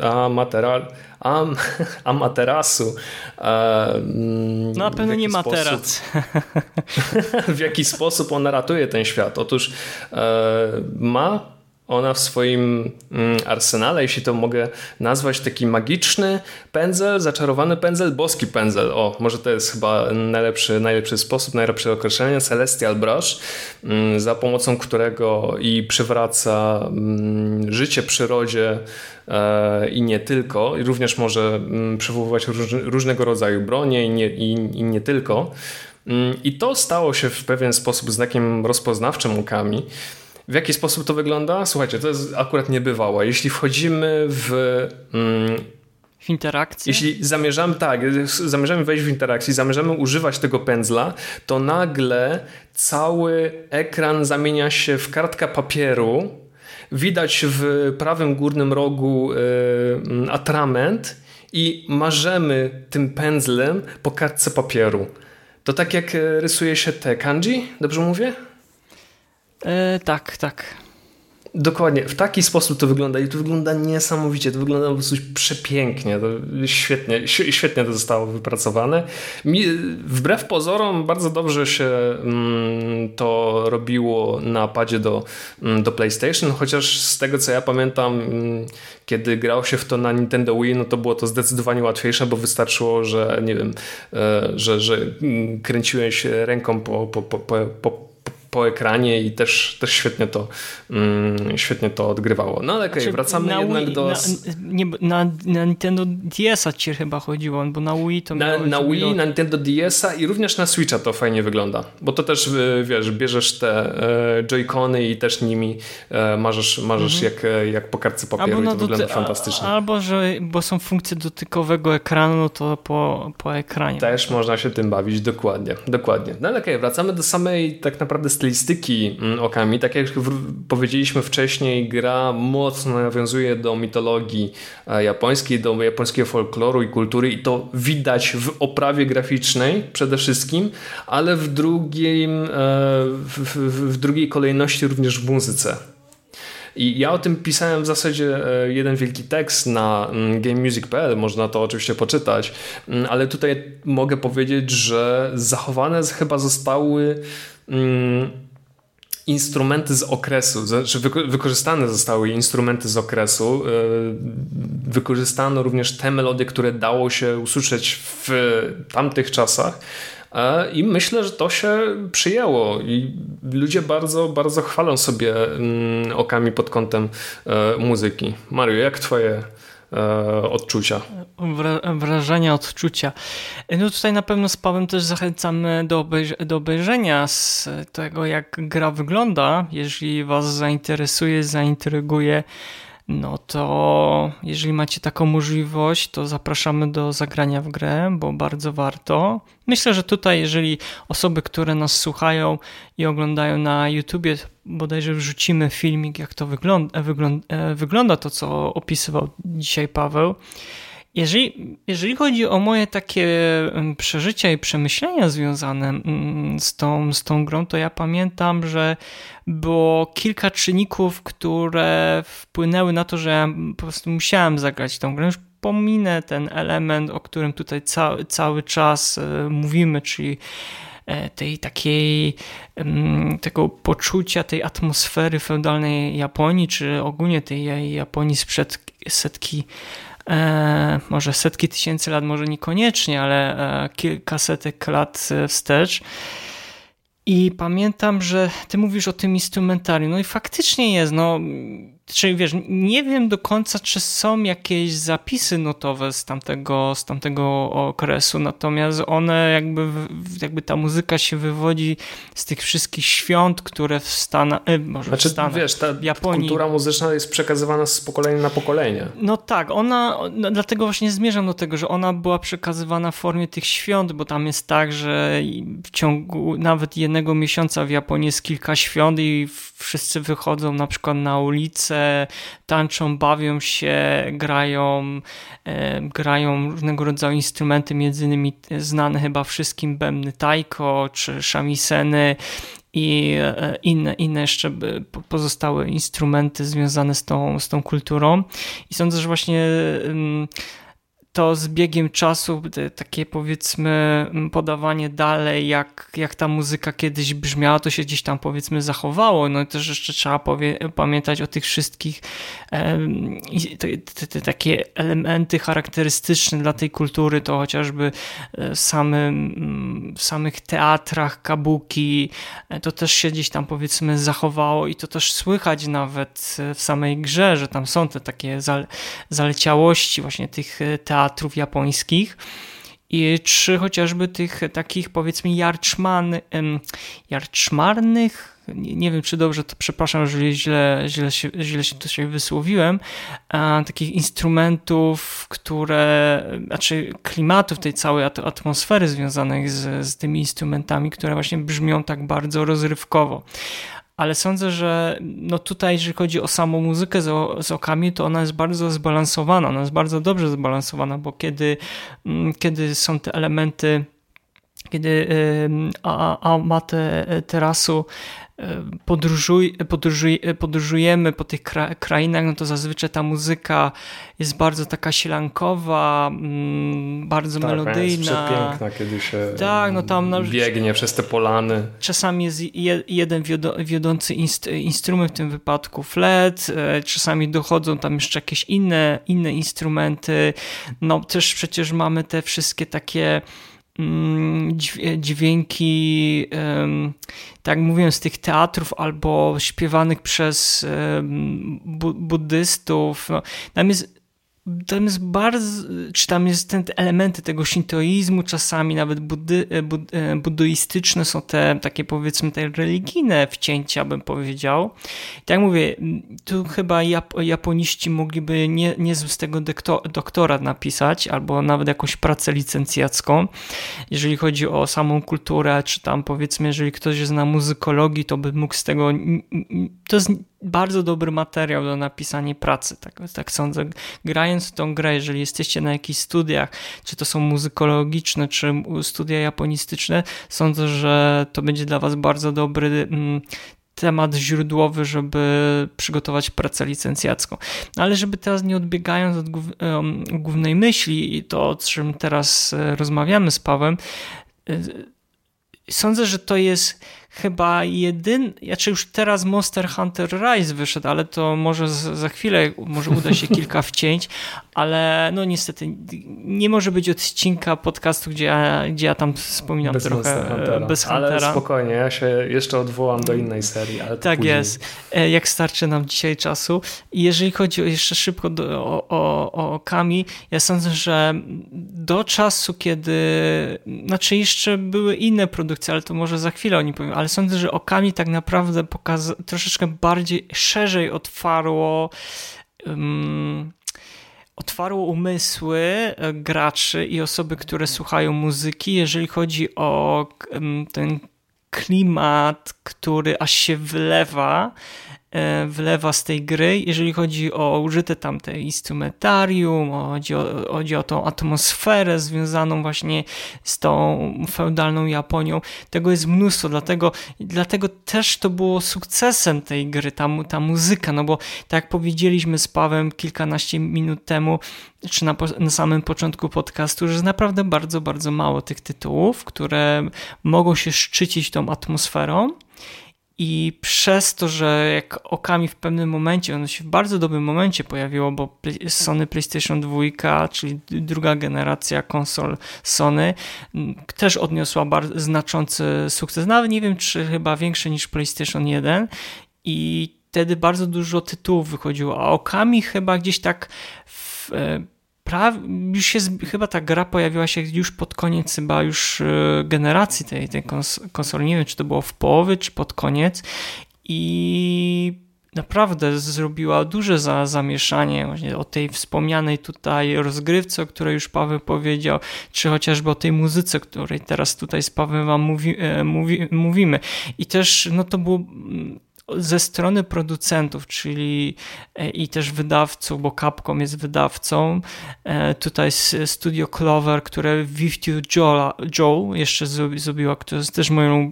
Amatera, am, Amaterasu. E, no, na pewno nie materac. w jaki sposób ona ratuje ten świat. Otóż e, ma ona w swoim mm, arsenale, jeśli to mogę nazwać, taki magiczny pędzel, zaczarowany pędzel, boski pędzel. O, może to jest chyba najlepszy, najlepszy sposób, najlepsze określenie. Celestial Brush, mm, za pomocą którego i przywraca mm, życie przyrodzie e, i nie tylko. I również może przywoływać różnego rodzaju bronie i nie, i, i nie tylko. I to stało się w pewien sposób znakiem rozpoznawczym Ukami. W jaki sposób to wygląda? Słuchajcie, to jest akurat niebywałe. Jeśli wchodzimy w. Mm, w interakcję? Jeśli zamierzamy, tak, zamierzamy wejść w interakcję, zamierzamy używać tego pędzla, to nagle cały ekran zamienia się w kartka papieru. Widać w prawym górnym rogu y, atrament i marzymy tym pędzlem po kartce papieru. To tak jak rysuje się te kanji, dobrze mówię? E, tak, tak. Dokładnie, w taki sposób to wygląda i to wygląda niesamowicie, to wygląda po prostu przepięknie, to świetnie, świetnie to zostało wypracowane. Mi, wbrew pozorom bardzo dobrze się mm, to robiło na padzie do, mm, do PlayStation, chociaż z tego co ja pamiętam, mm, kiedy grał się w to na Nintendo Wii, no to było to zdecydowanie łatwiejsze, bo wystarczyło, że nie wiem, e, że, że kręciłeś ręką po, po, po, po po ekranie i też, też świetnie, to, mm, świetnie to odgrywało. No ale okej, okay, znaczy, wracamy jednak Wii, do... Na, nie, na, na Nintendo DS-a ci chyba chodziło, bo na Wii to Na, na Wii, na Nintendo DS-a i również na Switcha to fajnie wygląda, bo to też, y, wiesz, bierzesz te e, Joy-Cony i też nimi e, marzysz, marzysz mhm. jak, jak po kartce papieru albo i to wygląda fantastycznie. Albo, że bo są funkcje dotykowego ekranu, no to po, po ekranie. Też można się tym bawić, dokładnie, dokładnie. No ale okej, okay, wracamy do samej tak naprawdę stylistyki mm, okami. Tak jak powiedzieliśmy wcześniej, gra mocno nawiązuje do mitologii e, japońskiej, do japońskiego folkloru i kultury i to widać w oprawie graficznej przede wszystkim, ale w, e, w, w, drugiej kolejności również w muzyce. I ja o tym pisałem w zasadzie e, jeden wielki tekst na mm, gamemusic.pl, można to oczywiście poczytać, mm, ale tutaj mogę powiedzieć, że zachowane chyba zostały instrumenty z okresu, że wykorzystane zostały instrumenty z okresu. E, wykorzystano również te melodie, które dało się usłyszeć w tamtych czasach. E, I myślę, że to się przyjęło i ludzie bardzo, bardzo chwalą sobie mm, okami pod kątem e, muzyki. Mario, jak twoje E, odczucia. wrażenia, odczucia. No tutaj na pewno z Pawłem też zachęcamy do, obejrz do obejrzenia z tego, jak gra wygląda. Jeżeli Was zainteresuje, zaintryguje, no to jeżeli macie taką możliwość, to zapraszamy do zagrania w grę, bo bardzo warto. Myślę, że tutaj, jeżeli osoby, które nas słuchają i oglądają na YouTubie, bodajże wrzucimy filmik, jak to wygląda, wygląda, wygląda to, co opisywał dzisiaj Paweł. Jeżeli, jeżeli chodzi o moje takie przeżycia i przemyślenia związane z tą, z tą grą, to ja pamiętam, że było kilka czynników, które wpłynęły na to, że ja po prostu musiałem zagrać tą grę. Już pominę ten element, o którym tutaj ca cały czas e, mówimy, czyli e, tej takiej, tego poczucia, tej atmosfery feudalnej Japonii, czy ogólnie tej Japonii sprzed setki może setki tysięcy lat, może niekoniecznie, ale e, kilka setek lat wstecz. I pamiętam, że ty mówisz o tym instrumentarium. No i faktycznie jest, no Czyli wiesz, nie wiem do końca, czy są jakieś zapisy notowe z tamtego, z tamtego okresu, natomiast one jakby, jakby ta muzyka się wywodzi z tych wszystkich świąt, które w Stanach, e, może znaczy, w Stanach, wiesz, ta Japonii. kultura muzyczna jest przekazywana z pokolenia na pokolenie. No tak, ona, no, dlatego właśnie zmierzam do tego, że ona była przekazywana w formie tych świąt, bo tam jest tak, że w ciągu nawet jednego miesiąca w Japonii jest kilka świąt i wszyscy wychodzą na przykład na ulicę, tańczą, bawią się, grają, e, grają różnego rodzaju instrumenty, między innymi znane chyba wszystkim bębny taiko czy shamiseny i e, inne, inne jeszcze pozostałe instrumenty związane z tą, z tą kulturą. I sądzę, że właśnie to z biegiem czasu takie powiedzmy podawanie dalej, jak, jak ta muzyka kiedyś brzmiała, to się gdzieś tam powiedzmy zachowało. No i też jeszcze trzeba powie, pamiętać o tych wszystkich e, te, te, takie elementy charakterystyczne dla tej kultury, to chociażby w, samym, w samych teatrach kabuki, e, to też się gdzieś tam powiedzmy zachowało i to też słychać nawet w samej grze, że tam są te takie zaleciałości właśnie tych teatrów teatrów japońskich. I czy chociażby tych takich powiedzmy jarczman, jarczmarnych, nie, wiem czy dobrze to przepraszam, jeżeli źle, źle, się, źle się się wysłowiłem, takich instrumentów, które, znaczy klimatów tej całej atmosfery związanych z, z tymi instrumentami, które właśnie brzmią tak bardzo rozrywkowo ale sądzę, że no tutaj, jeżeli chodzi o samą muzykę z, z okami, to ona jest bardzo zbalansowana, ona jest bardzo dobrze zbalansowana, bo kiedy, mm, kiedy są te elementy kiedy Amate Terasu podróżuj, podróżuj, podróżujemy po tych krainach, no to zazwyczaj ta muzyka jest bardzo taka sielankowa, mm, bardzo tak, melodyjna. Jest przepiękna, kiedy się tak, no tam biegnie przez te polany. Czasami jest jeden wiodący instrument, w tym wypadku flet, e, czasami dochodzą tam jeszcze jakieś inne, inne instrumenty. No też przecież mamy te wszystkie takie dźwięki, tak mówiłem, z tych teatrów albo śpiewanych przez buddystów. No, tam jest tam jest bardzo, czy tam jest ten elementy tego shintoizmu, czasami nawet buddy, e, bud, e, są te takie powiedzmy te religijne wcięcia, bym powiedział. I tak mówię, tu chyba Jap japoniści mogliby nie, nie z tego doktora napisać, albo nawet jakąś pracę licencjacką, jeżeli chodzi o samą kulturę, czy tam powiedzmy, jeżeli ktoś zna muzykologii, to by mógł z tego, to jest bardzo dobry materiał do napisania pracy, tak, tak sądzę. Grając w tą grę, jeżeli jesteście na jakichś studiach, czy to są muzykologiczne, czy studia japonistyczne, sądzę, że to będzie dla Was bardzo dobry mm, temat źródłowy, żeby przygotować pracę licencjacką. Ale żeby teraz nie odbiegając od głównej myśli i to, o czym teraz e, rozmawiamy z Pawem, e, sądzę, że to jest chyba jedyn, znaczy już teraz Monster Hunter Rise wyszedł, ale to może za chwilę, może uda się kilka wcięć, ale no niestety nie może być odcinka podcastu, gdzie ja, gdzie ja tam wspominam bez trochę Huntera. bez Huntera. Ale spokojnie, ja się jeszcze odwołam do innej serii. tak później. jest, e, jak starczy nam dzisiaj czasu. I jeżeli chodzi o, jeszcze szybko do, o, o, o Kami, ja sądzę, że do czasu, kiedy, znaczy jeszcze były inne produkcje, ale to może za chwilę o nim powiem, ale sądzę, że Okami tak naprawdę pokaz troszeczkę bardziej, szerzej otwarło um, otwarło umysły e, graczy i osoby, które słuchają muzyki, jeżeli chodzi o ten klimat, który aż się wylewa e, wlewa z tej gry, jeżeli chodzi o użyte tam te instrumentarium, chodzi o, chodzi o tą atmosferę związaną właśnie z tą feudalną Japonią. Tego jest mnóstwo, dlatego, dlatego też to było sukcesem tej gry, ta, ta muzyka, no bo tak jak powiedzieliśmy z Pawem kilkanaście minut temu, czy na, na samym początku podcastu, że jest naprawdę bardzo, bardzo mało tych tytułów, które mogą się szczycić tą atmosferą. I przez to, że jak okami w pewnym momencie, ono się w bardzo dobrym momencie pojawiło, bo Sony PlayStation 2, czyli druga generacja konsol Sony, też odniosła znaczący sukces. Nawet nie wiem, czy chyba większy niż PlayStation 1. I wtedy bardzo dużo tytułów wychodziło, a okami chyba gdzieś tak w, e, pra, już się, chyba ta gra pojawiła się już pod koniec chyba już e, generacji tej, tej kons konsoli. Nie wiem, czy to było w połowie, czy pod koniec. I naprawdę zrobiła duże za, zamieszanie właśnie o tej wspomnianej tutaj rozgrywce, o której już Paweł powiedział, czy chociażby o tej muzyce, której teraz tutaj z Pawłem wam mówi, e, mówi, mówimy. I też no to było ze strony producentów, czyli e, i też wydawców, bo Capcom jest wydawcą. E, tutaj Studio Clover, które Vivtiu Joel jeszcze zrobiła, która jest też moją,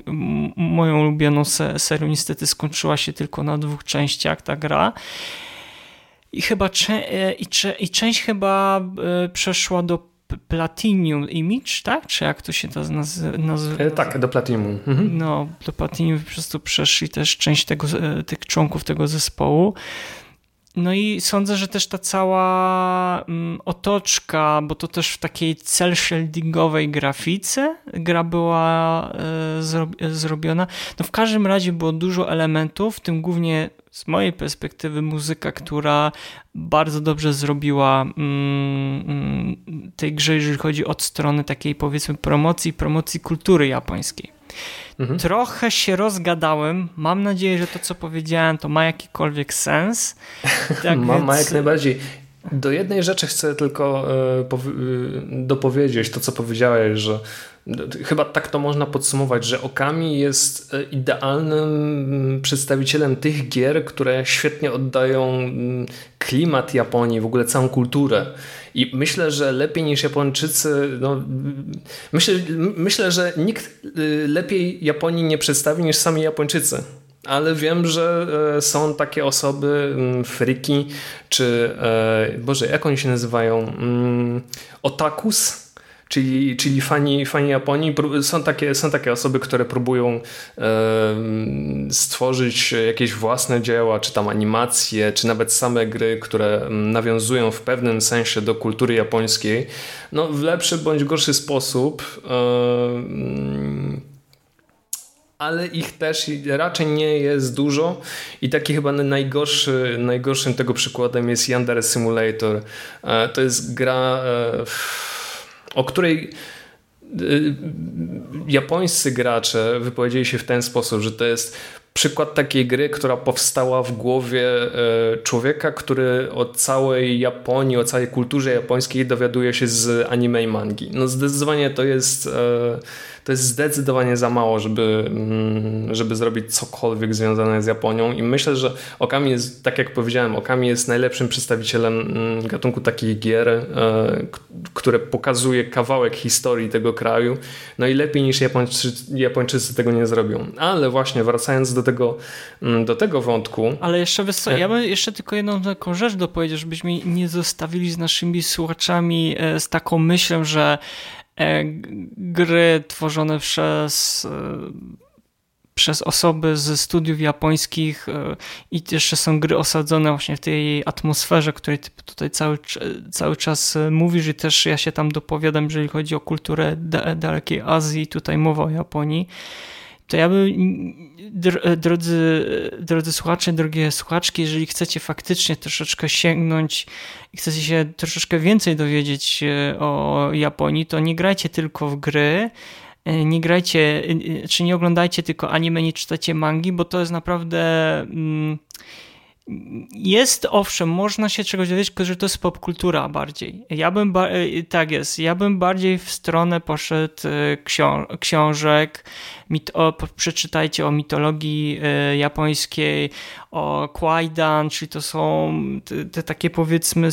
moją ulubioną serią. Niestety skończyła się tylko na dwóch częściach ta gra. I chyba e, i, i część chyba przeszła do Platinum Image, tak? Czy jak to się to nazywa? E, tak, do Platinum. Mhm. No, do Platinum po prostu przeszli też część tego, e, tych członków tego zespołu. No i sądzę, że też ta cała mm, otoczka, bo to też w takiej cel shadingowej grafice gra była e, zrobiona. No w każdym razie było dużo elementów, w tym głównie z mojej perspektywy muzyka, która bardzo dobrze zrobiła mm, mm, tej grze, jeżeli chodzi od strony takiej powiedzmy promocji, promocji kultury japońskiej. Mhm. Trochę się rozgadałem. Mam nadzieję, że to, co powiedziałem, to ma jakikolwiek sens. Tak ma, więc... ma jak najbardziej. Do jednej rzeczy chcę tylko e, e, dopowiedzieć to, co powiedziałeś, że chyba tak to można podsumować, że Okami jest e, idealnym przedstawicielem tych gier, które świetnie oddają mm, klimat Japonii, w ogóle całą kulturę. I myślę, że lepiej niż Japończycy, no, myślę, myślę, że nikt y, lepiej Japonii nie przedstawi niż sami Japończycy ale wiem, że e, są takie osoby, mm, friki, czy e, Boże, jak oni się nazywają? Mm, otakus? Czyli, czyli fani, fani Japonii. Są takie, są takie osoby, które próbują stworzyć jakieś własne dzieła, czy tam animacje, czy nawet same gry, które nawiązują w pewnym sensie do kultury japońskiej, no w lepszy bądź gorszy sposób. Ale ich też raczej nie jest dużo i taki chyba najgorszy, najgorszym tego przykładem jest Yandere Simulator. E, to jest gra e, o której y, japońscy gracze wypowiedzieli się w ten sposób, że to jest przykład takiej gry, która powstała w głowie e, człowieka, który o całej Japonii, o całej kulturze japońskiej dowiaduje się z anime i mangi. No zdecydowanie to jest e, to jest zdecydowanie za mało, żeby, mm, żeby zrobić cokolwiek związane z Japonią. I myślę, że Okami jest, tak jak powiedziałem, Okami jest najlepszym przedstawicielem mm, gatunku takich gier, e, które pokazuje kawałek historii tego kraju, no i lepiej niż Japończycy, Japończycy tego nie zrobią. Ale właśnie wracając do tego, mm, do tego wątku... Ale jeszcze, co, ja bym jeszcze tylko jedną taką rzecz dopowiedział, żebyśmy nie zostawili z naszymi słuchaczami e, z taką myślą, że E, gry tworzone przez e, przez osoby ze studiów japońskich e, i jeszcze są gry osadzone właśnie w tej atmosferze, której ty tutaj cały, cały czas mówisz i też ja się tam dopowiadam, jeżeli chodzi o kulturę dalekiej Azji, tutaj mowa o Japonii to ja bym, drodzy, drodzy słuchacze, drogie słuchaczki, jeżeli chcecie faktycznie troszeczkę sięgnąć i chcecie się troszeczkę więcej dowiedzieć e, o Japonii, to nie grajcie tylko w gry, e, nie grajcie, e, czy nie oglądajcie tylko anime, nie czytacie mangi, bo to jest naprawdę... Mm, jest, owszem, można się czegoś dowiedzieć, tylko że to jest popkultura bardziej. Ja bym, ba tak jest, ja bym bardziej w stronę poszedł książ książek, mit o, przeczytajcie o mitologii japońskiej, o Kwaidan, czyli to są te, te takie powiedzmy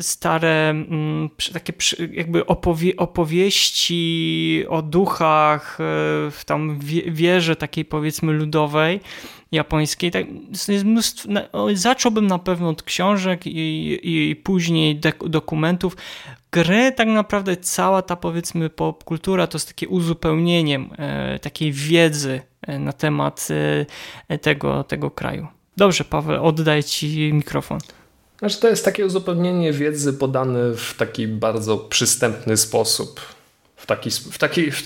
stare, mm, takie jakby opowie opowieści o duchach w tam wieży takiej powiedzmy ludowej, japońskiej. Tak, jest mnóstwo, zacząłbym na pewno od książek i, i później dokumentów. Gry tak naprawdę cała ta powiedzmy popkultura to jest takie uzupełnienie e, takiej wiedzy e, na temat e, tego, tego kraju. Dobrze, Paweł, oddaję Ci mikrofon. Znaczy, to jest takie uzupełnienie wiedzy podane w taki bardzo przystępny sposób w taki, w taki, w,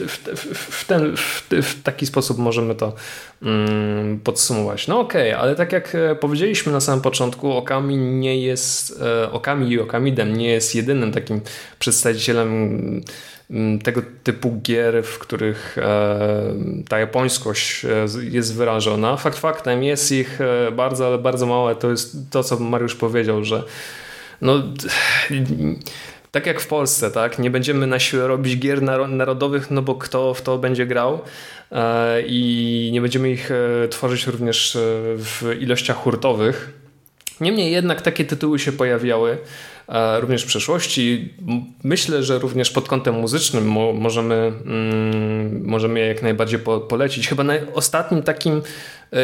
w, ten, w, taki sposób możemy to mm, podsumować. No okej, okay, ale tak jak e, powiedzieliśmy na samym początku, Okami nie jest, e, Okami i Okamidem nie jest jedynym takim przedstawicielem mm, tego typu gier, w których e, ta japońskość jest wyrażona. Fakt faktem jest ich bardzo, ale bardzo małe. To jest to, co Mariusz powiedział, że no tak jak w Polsce, tak? Nie będziemy na siłę robić gier narodowych, no bo kto w to będzie grał e, i nie będziemy ich e, tworzyć również e, w ilościach hurtowych. Niemniej jednak takie tytuły się pojawiały również w przeszłości. Myślę, że również pod kątem muzycznym możemy, mm, możemy je jak najbardziej polecić. Chyba ostatnim takim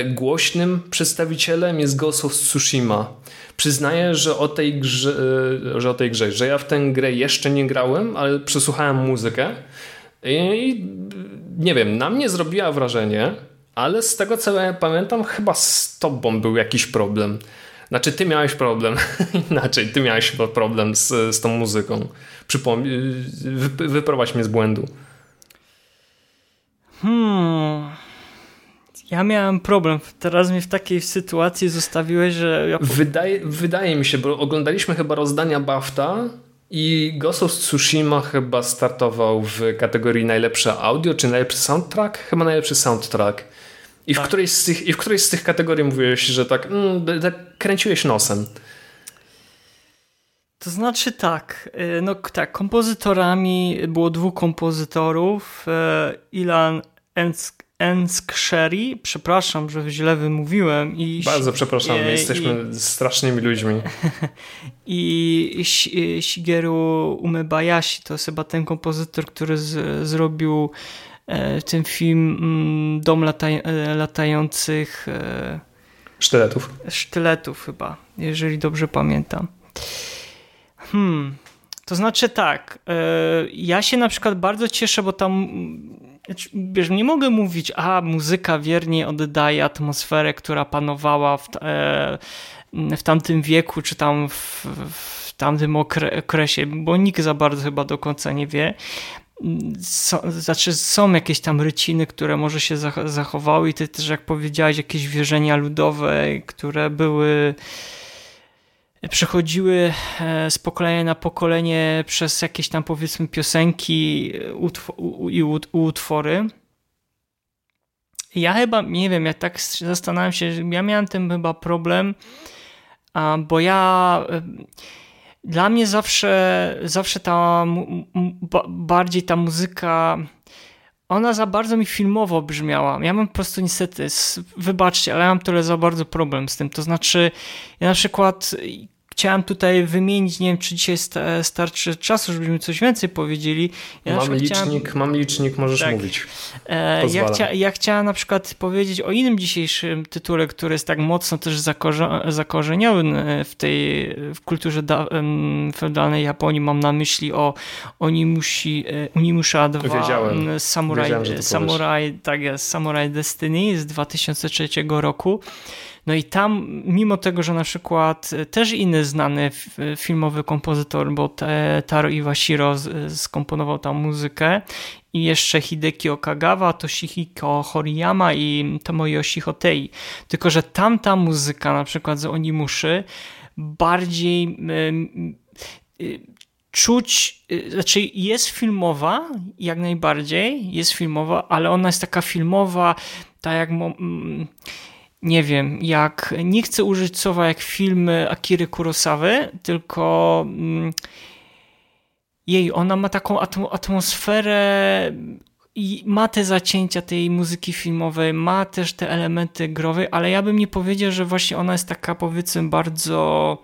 głośnym przedstawicielem jest Ghost of Tsushima przyznaję, że o tej grze, że o tej grze, że ja w tę grę jeszcze nie grałem, ale przesłuchałem muzykę i nie wiem, na mnie zrobiła wrażenie, ale z tego co ja pamiętam, chyba z tobą był jakiś problem. Znaczy, ty miałeś problem. Inaczej, ty miałeś chyba problem z, z tą muzyką. Przypom wy, wyprowadź mnie z błędu. Hmm. Ja miałem problem. Teraz mnie w takiej sytuacji zostawiłeś, że. Ja... Wydaje, wydaje mi się, bo oglądaliśmy chyba rozdania BAFTA i Ghost of Tsushima chyba startował w kategorii najlepsze audio, czy najlepszy soundtrack? Chyba najlepszy soundtrack. I, tak. w, którejś z tych, I w którejś z tych kategorii mówiłeś, że tak, mm, tak kręciłeś nosem. To znaczy tak, y, no tak, kompozytorami było dwóch kompozytorów, y, Ilan Ensk Ensksheri, przepraszam, że źle wymówiłem. I, Bardzo przepraszam, i, jesteśmy i, strasznymi ludźmi. I Shigeru Umebayashi to jest chyba ten kompozytor, który z, zrobił ten film mm, Dom lataj, e, latających e, sztyletów. Sztyletów chyba, jeżeli dobrze pamiętam. Hmm, to znaczy tak, e, ja się na przykład bardzo cieszę, bo tam znaczy, wiesz, nie mogę mówić, a muzyka wiernie oddaje atmosferę, która panowała w, e, w tamtym wieku, czy tam w, w tamtym okresie, bo nikt za bardzo chyba do końca nie wie. So, znaczy są jakieś tam ryciny, które może się zachowały i ty też jak powiedziałeś, jakieś wierzenia ludowe, które były przechodziły e, z pokolenia na pokolenie przez jakieś tam powiedzmy piosenki i utwory. Ja chyba, nie wiem, ja tak zastanawiam się, ja miałem ten chyba problem, bo ja e, dla mnie zawsze, zawsze ta bardziej ta muzyka ona za bardzo mi filmowo brzmiała. Ja mam po prostu niestety, wybaczcie, ale ja mam tyle za bardzo problem z tym. To znaczy, ja na przykład chciałem tutaj wymienić, nie wiem, czy dzisiaj starczy czasu, żebyśmy coś więcej powiedzieli. Ja mam licznik, chciałem... mam licznik, możesz tak. mówić. E, ja, chcia, ja chciałem na przykład powiedzieć o innym dzisiejszym tytule, który jest tak mocno też zakorzeniony w tej w kulturze da, feudalnej Japonii. Mam na myśli o Onimushi, e, Onimusha 2 Wiedziałem. Samurai, Wiedziałem, Samurai, tak jest, Samurai Destiny z 2003 roku. No i tam, mimo tego, że na przykład e, też inny znany filmowy kompozytor, bo Taro Iwashiro skomponował tam muzykę i jeszcze Hideki Okagawa, Toshihiko Horiyama i Tomoyoshi Hotei. Tylko, że tamta muzyka, na przykład z Onimuszy, bardziej y, czuć, y, znaczy jest filmowa, jak najbardziej, jest filmowa, ale ona jest taka filmowa, tak jak nie wiem, jak, nie chcę użyć słowa jak filmy Akiry Kurosawy, tylko mm, jej, ona ma taką atmosferę i ma te zacięcia tej muzyki filmowej, ma też te elementy growej, ale ja bym nie powiedział, że właśnie ona jest taka powiedzmy bardzo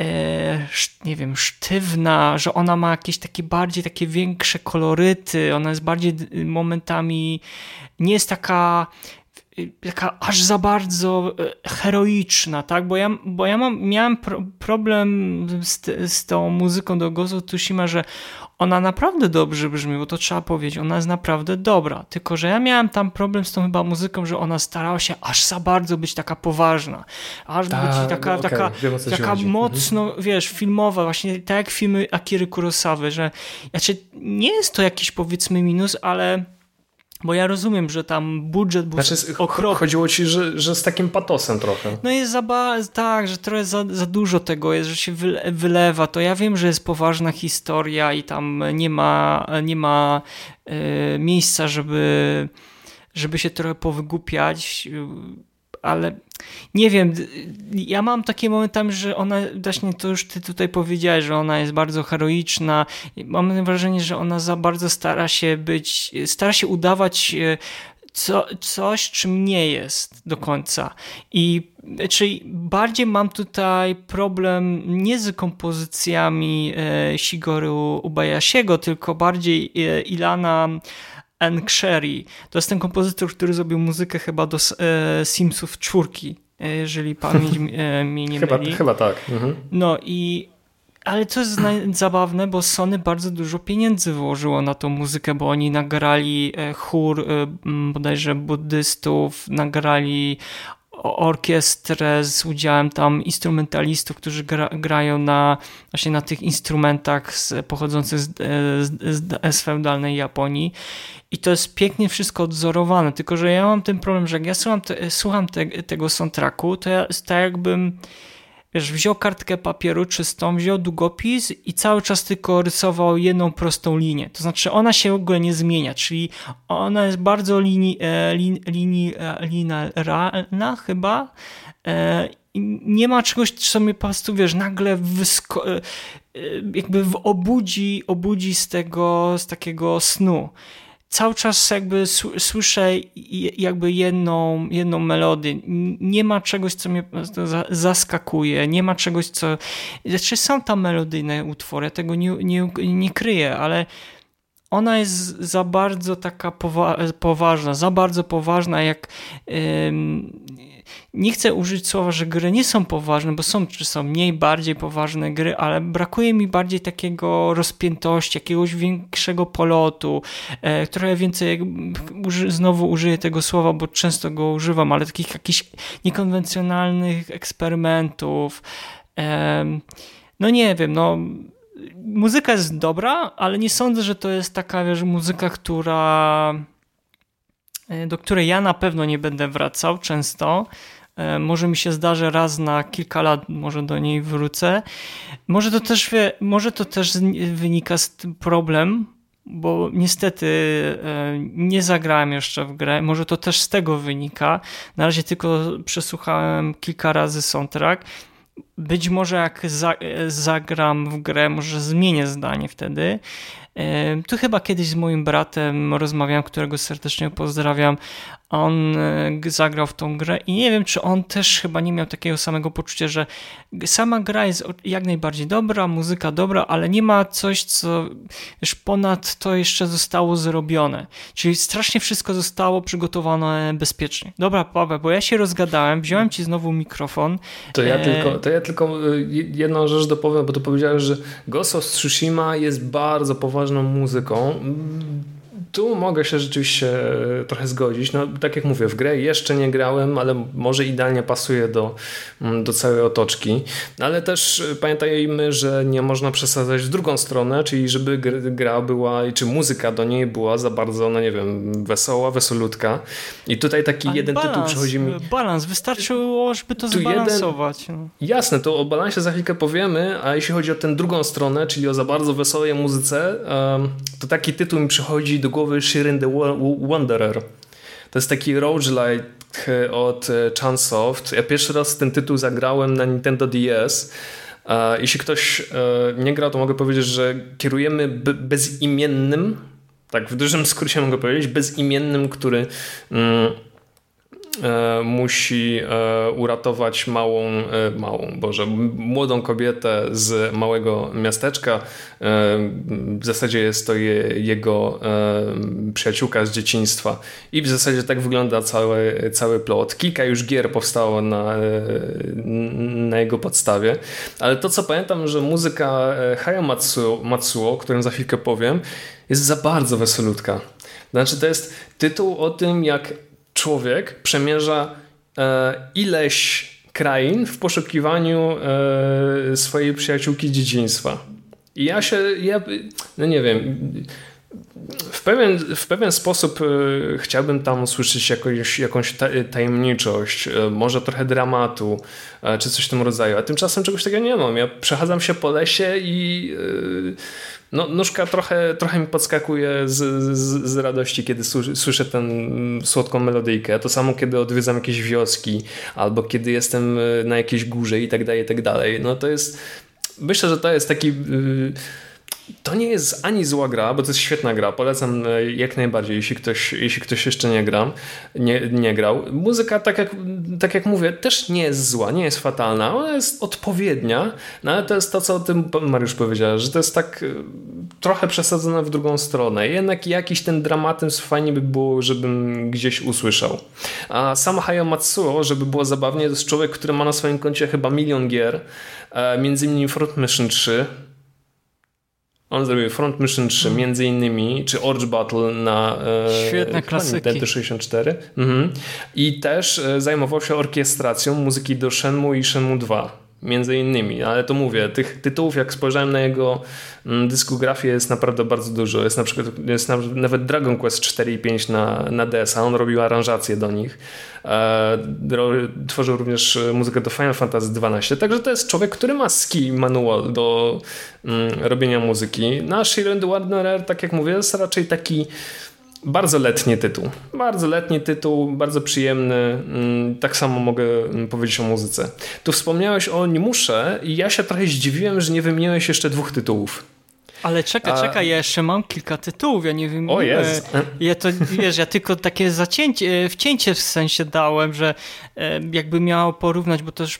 e, nie wiem, sztywna, że ona ma jakieś takie bardziej, takie większe koloryty, ona jest bardziej momentami, nie jest taka taka aż za bardzo e, heroiczna, tak? Bo ja, bo ja mam, miałem pro, problem z, z tą muzyką do Gozo Tsushima, że ona naprawdę dobrze brzmi, bo to trzeba powiedzieć, ona jest naprawdę dobra. Tylko, że ja miałem tam problem z tą chyba muzyką, że ona starała się aż za bardzo być taka poważna. Aż Ta, być taka, okay, taka, wiem, taka mocno, mhm. wiesz, filmowa, właśnie tak jak filmy Akiry Kurosawy, że znaczy nie jest to jakiś powiedzmy minus, ale bo ja rozumiem, że tam budżet był znaczy, okropny. Chodziło ci, że, że z takim patosem trochę. No jest za tak, że trochę za, za dużo tego jest, że się wylewa. To ja wiem, że jest poważna historia i tam nie ma, nie ma e, miejsca, żeby, żeby się trochę powygłupiać ale nie wiem, ja mam takie momentami, że ona, właśnie to już ty tutaj powiedziałeś, że ona jest bardzo heroiczna. Mam wrażenie, że ona za bardzo stara się być, stara się udawać e, co, coś, czym nie jest do końca. I czyli bardziej mam tutaj problem nie z kompozycjami e, Shigoru Ubayashiego, tylko bardziej e, Ilana Sherry. To jest ten kompozytor, który zrobił muzykę chyba do e, Simsów czwórki, e, jeżeli pamięć e, mnie nie chyba, myli. Chyba tak. Mhm. No i ale to jest zabawne, bo Sony bardzo dużo pieniędzy włożyło na tą muzykę, bo oni nagrali e, chór e, bodajże buddystów, nagrali orkiestrę z udziałem tam instrumentalistów, którzy gra, grają na właśnie na tych instrumentach z, pochodzących z, z, z feudalnej Japonii. I to jest pięknie wszystko odzorowane, tylko że ja mam ten problem, że jak ja słucham, te, słucham te, tego soundtracku, to ja tak jakbym wiesz, wziął kartkę papieru czystą, wziął długopis i cały czas tylko rysował jedną prostą linię. To znaczy ona się w ogóle nie zmienia, czyli ona jest bardzo linii, e, lin, linii, e, linearna chyba e, nie ma czegoś, co mnie po prostu, wiesz, nagle jakby obudzi, obudzi z tego, z takiego snu cały czas jakby słyszę jakby jedną, jedną melodię. Nie ma czegoś, co mnie zaskakuje, nie ma czegoś, co... Znaczy są tam melodyjne utwory, ja tego nie, nie, nie kryję, ale ona jest za bardzo taka powa poważna, za bardzo poważna, jak nie chcę użyć słowa, że gry nie są poważne, bo są czy są mniej, bardziej poważne gry, ale brakuje mi bardziej takiego rozpiętości, jakiegoś większego polotu, e, trochę więcej, uży, znowu użyję tego słowa, bo często go używam, ale takich jakichś niekonwencjonalnych eksperymentów. E, no nie wiem, no muzyka jest dobra, ale nie sądzę, że to jest taka, wiesz, muzyka, która e, do której ja na pewno nie będę wracał często. E, może mi się zdarzy raz na kilka lat, może do niej wrócę. Może to też, może to też wynika z problem, bo niestety e, nie zagrałem jeszcze w grę. Może to też z tego wynika. Na razie tylko przesłuchałem kilka razy soundtrack. Być może jak zagram w grę, może zmienię zdanie wtedy. Tu chyba kiedyś z moim bratem rozmawiałem, którego serdecznie pozdrawiam. On e, zagrał w tą grę i nie wiem, czy on też chyba nie miał takiego samego poczucia, że sama gra jest jak najbardziej dobra, muzyka dobra, ale nie ma coś, co już ponad to jeszcze zostało zrobione. Czyli strasznie wszystko zostało przygotowane bezpiecznie. Dobra, Paweł, bo ja się rozgadałem, wziąłem ci znowu mikrofon. To ja, e... tylko, to ja tylko jedną rzecz dopowiem, bo to powiedziałeś, że Ghost of Tsushima jest bardzo poważny poważną muzyką. Tu mogę się rzeczywiście trochę zgodzić. No, tak jak mówię, w grę jeszcze nie grałem, ale może idealnie pasuje do, do całej otoczki. Ale też pamiętajmy, że nie można przesadzać w drugą stronę, czyli żeby gra była, czy muzyka do niej była za bardzo, no nie wiem, wesoła, wesolutka. I tutaj taki ale jeden balans, tytuł przychodzi mi. Balans, wystarczyło, żeby to tu zbalansować. Jeden... No. Jasne, to o balansie za chwilkę powiemy, a jeśli chodzi o tę drugą stronę, czyli o za bardzo wesołej muzyce, to taki tytuł mi przychodzi do głowy Shirin the Wanderer. To jest taki roguelite, od Chunsoft. Ja pierwszy raz ten tytuł zagrałem na Nintendo DS. Jeśli ktoś nie grał, to mogę powiedzieć, że kierujemy bezimiennym, tak w dużym skrócie mogę powiedzieć, bezimiennym, który mm, E, musi e, uratować małą, e, małą, Boże, młodą kobietę z małego miasteczka. W zasadzie jest to jego przyjaciółka z dzieciństwa. I w zasadzie tak wygląda cały, cały plot. Kilka już gier powstało na, na jego podstawie, ale to co pamiętam, że muzyka Haya Matsuo, Matsuo, o którym za chwilkę powiem, jest za bardzo wesolutka. Znaczy to jest tytuł o tym, jak człowiek przemierza e, ileś krain w poszukiwaniu e, swojej przyjaciółki dzieciństwa. I ja się, ja, no nie wiem, w pewien, w pewien sposób e, chciałbym tam usłyszeć jakąś, jakąś tajemniczość, może trochę dramatu, czy coś w tym rodzaju, a tymczasem czegoś takiego nie mam. Ja przechadzam się po lesie i no, nóżka trochę, trochę mi podskakuje z, z, z radości, kiedy słyszę tę słodką melodyjkę. To samo, kiedy odwiedzam jakieś wioski, albo kiedy jestem na jakiejś górze i tak dalej, i tak dalej. No to jest, myślę, że to jest taki... To nie jest ani zła gra, bo to jest świetna gra. Polecam e, jak najbardziej, jeśli ktoś, jeśli ktoś jeszcze nie, gra, nie, nie grał. Muzyka, tak jak, tak jak mówię, też nie jest zła, nie jest fatalna. Ona jest odpowiednia, no ale to jest to, co o tym Mariusz powiedział, że to jest tak e, trochę przesadzone w drugą stronę. Jednak jakiś ten dramatyzm fajnie by było, żebym gdzieś usłyszał. A sam Hayao Matsuo, żeby było zabawnie, to jest człowiek, który ma na swoim koncie chyba milion gier, e, między innymi Front Mission 3, on zrobił Front Mission 3 mm. między innymi, czy Orge Battle na e, Świetne klasyki. Nintendo 64. Mhm. I też e, zajmował się orkiestracją muzyki do Shenmue i Shenmue 2 między innymi, ale to mówię, tych tytułów, jak spojrzałem na jego mm, dyskografię, jest naprawdę bardzo dużo. Jest na przykład jest nawet Dragon Quest 4 i 5 na, na DS, a on robił aranżacje do nich. E, tworzył również muzykę do Final Fantasy XII, także to jest człowiek, który ma ski manual do mm, robienia muzyki. Nasz Shiren Warner, tak jak mówię, jest raczej taki bardzo letni tytuł. Bardzo letni tytuł, bardzo przyjemny. Mm, tak samo mogę mm, powiedzieć o muzyce. Tu wspomniałeś o Nimusze i ja się trochę zdziwiłem, że nie wymieniłeś jeszcze dwóch tytułów. Ale czekaj, A... czekaj, ja jeszcze mam kilka tytułów, ja nie wiem. O jest. Ja to, wiesz, ja tylko takie zacięcie, wcięcie w sensie dałem, że e, jakby miało porównać, bo też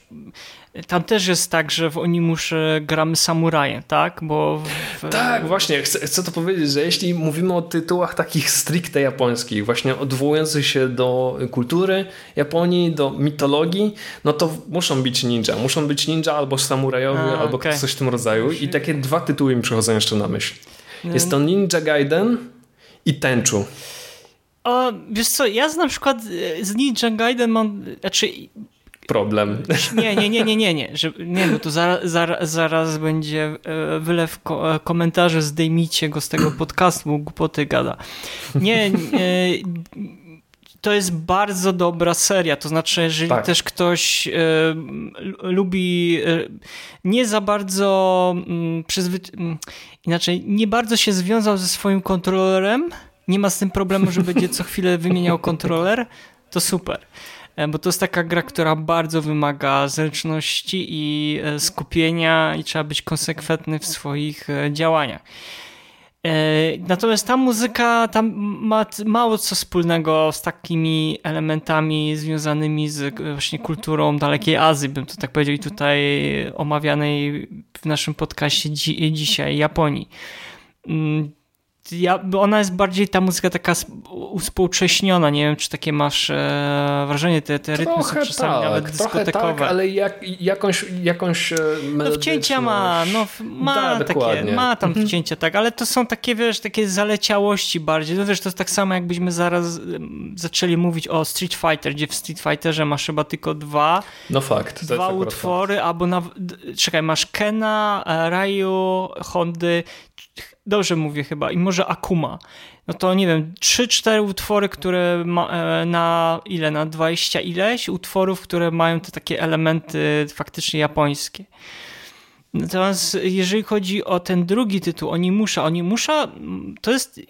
tam też jest tak, że w Onimusze gramy samurajem, tak? Bo w... Tak, właśnie. Chcę, chcę to powiedzieć, że jeśli mówimy o tytułach takich stricte japońskich, właśnie odwołujących się do kultury Japonii, do mitologii, no to muszą być ninja. Muszą być ninja albo samurajowie, A, albo okay. coś w tym rodzaju. I takie dwa tytuły mi przychodzą jeszcze na myśl. Jest to Ninja Gaiden i Tenchu. O, wiesz co, ja na przykład z Ninja Gaiden mam, znaczy problem. Nie, nie, nie, nie, nie, nie, że, nie bo to zaraz, zaraz, zaraz będzie e, wylew e, komentarzy, zdejmijcie go z tego podcastu, głupoty gada. Nie, nie to jest bardzo dobra seria. To znaczy, jeżeli tak. też ktoś e, lubi nie za bardzo mm, przyzwy- inaczej, nie bardzo się związał ze swoim kontrolerem, nie ma z tym problemu, że będzie co chwilę wymieniał kontroler, to super. E, bo to jest taka gra, która bardzo wymaga zręczności i e, skupienia i trzeba być konsekwentny w swoich e, działaniach. Natomiast ta muzyka tam ma mało co wspólnego z takimi elementami związanymi z właśnie kulturą dalekiej Azji, bym to tak powiedział, i tutaj omawianej w naszym podcaście dzi dzisiaj Japonii. Ja, ona jest bardziej ta muzyka taka uspółcześniona. Nie wiem, czy takie masz e, wrażenie, te, te rytmy trochę są czasami tak, nawet dyskotekowe. Tak, ale jak, jakąś, jakąś e, No wcięcia ma, no ma da, takie, ma tam mhm. wcięcia, tak, ale to są takie, wiesz, takie zaleciałości bardziej. No wiesz, to jest tak samo, jakbyśmy zaraz zaczęli mówić o Street Fighter, gdzie w Street Fighterze masz chyba tylko dwa. No fakt. Dwa utwory, albo na, czekaj, masz Kena, e, Ryu, Hondy, dobrze mówię chyba, i może Akuma. No to nie wiem, 3-4 utwory, które ma, e, na ile, na 20 ileś utworów, które mają te takie elementy faktycznie japońskie. Natomiast jeżeli chodzi o ten drugi tytuł, Onimusza, Onimusza to jest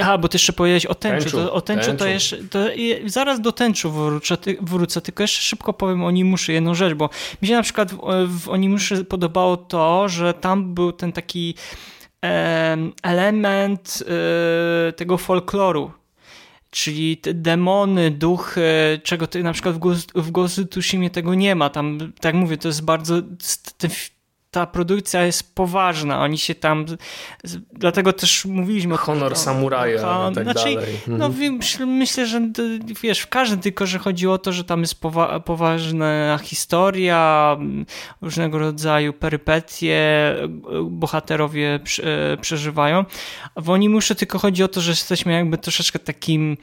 Aha, bo ty jeszcze powiedziałeś o tęczu. Tęczu, To, o tęczu, tęczu. to jeszcze. To zaraz do tęczu wrócę, wrócę, tylko jeszcze szybko powiem o Onimuszy jedną rzecz, bo mi się na przykład w, w Onimuszy podobało to, że tam był ten taki element e, tego folkloru. Czyli te demony, duchy, czego ty na przykład w, Ghost, w tego nie ma. Tam, tak mówię, to jest bardzo. Ten, ta produkcja jest poważna. Oni się tam. Dlatego też mówiliśmy o Honor o- samuraja o- i tak znaczy, dalej. No Mhm. myśl- myślę, że wiesz, w każdym, tylko że chodzi o to, że tam jest powa poważna historia, różnego rodzaju perypetie, e, bohaterowie e, przeżywają. W Onimusze tylko chodzi o to, że jesteśmy jakby troszeczkę takim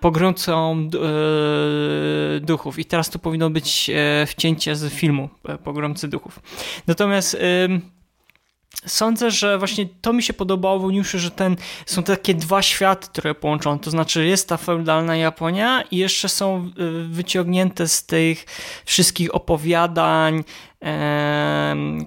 pogromcą d- e, duchów. I teraz to powinno być e, wcięcie z filmu e, Pogromcy duchów. Natomiast Sądzę, że właśnie to mi się podobało w że ten, są takie dwa światy, które połączone. To znaczy jest ta feudalna Japonia i jeszcze są wyciągnięte z tych wszystkich opowiadań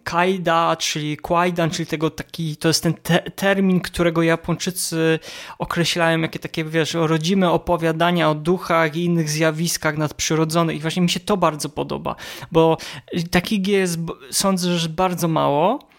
Kaida, czyli Kwaidan, czyli tego taki, to jest ten te, termin, którego Japończycy określają jakie takie, wiesz, rodzime opowiadania o duchach i innych zjawiskach nadprzyrodzonych i właśnie mi się to bardzo podoba, bo takich jest, sądzę, że bardzo mało.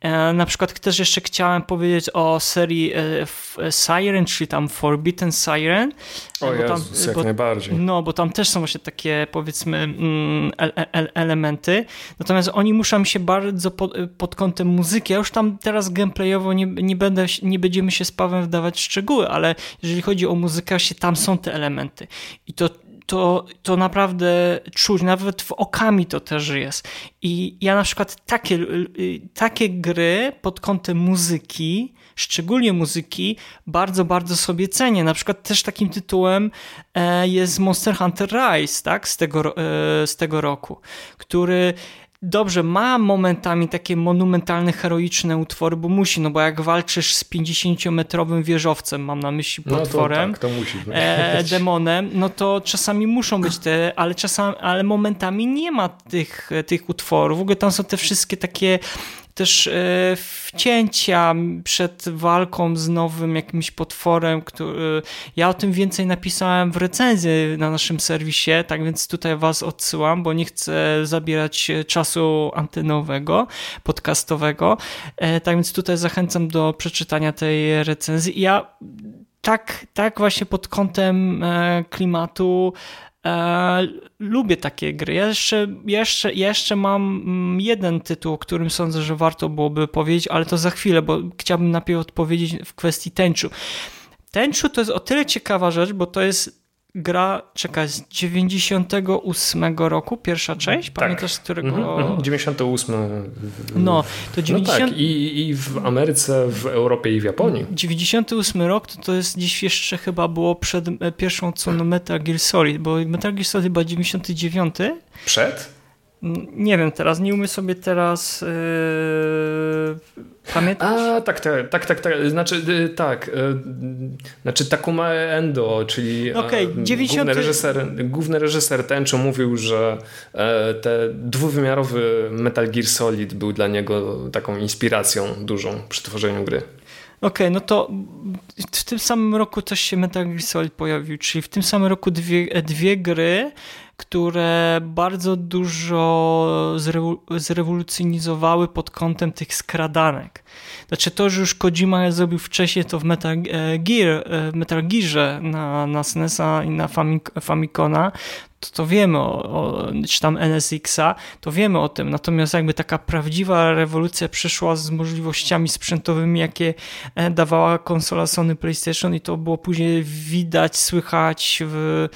E, Na przykład też jeszcze chciałem powiedzieć o serii e, Siren, czyli tam Forbidden Siren. O bo tam- Jezus, jak bo- najbardziej. No, bo tam też są właśnie takie, powiedzmy, mm, el- el- elementy. Natomiast oni muszą się bardzo pod, pod kątem muzyki. Ja już tam teraz gameplayowo nie, nie, będę, nie będziemy się z Pawem wdawać w szczegóły, ale jeżeli chodzi o muzykę, właśnie tam są te elementy. I to, to, to naprawdę czuć, nawet w okami to też jest. I ja na przykład takie, takie gry pod kątem muzyki, szczególnie muzyki, bardzo, bardzo sobie cenię. Na przykład też takim tytułem e, jest Monster Hunter Rise, tak, z tego, e, z tego roku, który dobrze, ma momentami takie monumentalne, heroiczne utwory, bo musi, no bo jak walczysz z 50-metrowym wieżowcem, mam na myśli No to potworem, tak, to musi być. e, demonem, no to czasami muszą być te, ale czasami, ale momentami nie ma tych, tych utworów. W ogóle tam są te wszystkie takie też e, wcięcia przed walką z nowym jakimś potworem, który ja o tym więcej napisałem w recenzji na naszym serwisie, tak więc tutaj was odsyłam, bo nie chcę zabierać czasu antenowego, podcastowego, e, tak więc tutaj zachęcam do przeczytania tej recenzji. Ja tak, tak właśnie pod kątem e, klimatu e, lubię takie gry. Jeszcze, jeszcze, jeszcze mam mm, jeden tytuł, o którym sądzę, że warto byłoby powiedzieć, ale to za chwilę, bo chciałbym najpierw odpowiedzieć w kwestii tęczu. Tęczu to jest o tyle ciekawa rzecz, bo to jest gra, czekaj, z 98 roku, pierwsza część, pamiętasz z którego... Mhm, mhm, 98. No, to 90... No tak, i, i w Ameryce, w Europie i w Japonii. 98 rok to, to jest gdzieś jeszcze chyba było przed e, pierwszą odsłoną Metal Gear Solid, bo Metal Gear Solid chyba 99. Przed? Nie wiem teraz, nie umiem sobie teraz yy, pamiętać. A, tak, tak, tak, tak, tak. Znaczy, y, tak. y, Znaczy Takuma Endo, czyli Okej, e, 90 główny, reżyser, główny reżyser Tenchu mówił, że e, te dwuwymiarowy Metal Gear Solid był dla niego taką inspiracją dużą przy tworzeniu gry. Okej, no to w tym samym roku też się Metal Gear Solid pojawił, czyli w tym samym roku dwie, dwie gry, które bardzo dużo zrewolucjonizowały pod kątem tych skradanek. Znaczy to, że już Kojima zrobił wcześniej to w Metal Gear, w Metal Gearze na, na SNES-a i na Famicona, to, to wiemy o, o, czy tam NSX-a, to wiemy o tym. Natomiast jakby taka prawdziwa rewolucja przyszła z możliwościami sprzętowymi, jakie e, dawała konsola Sony PlayStation i to było później widać, słychać w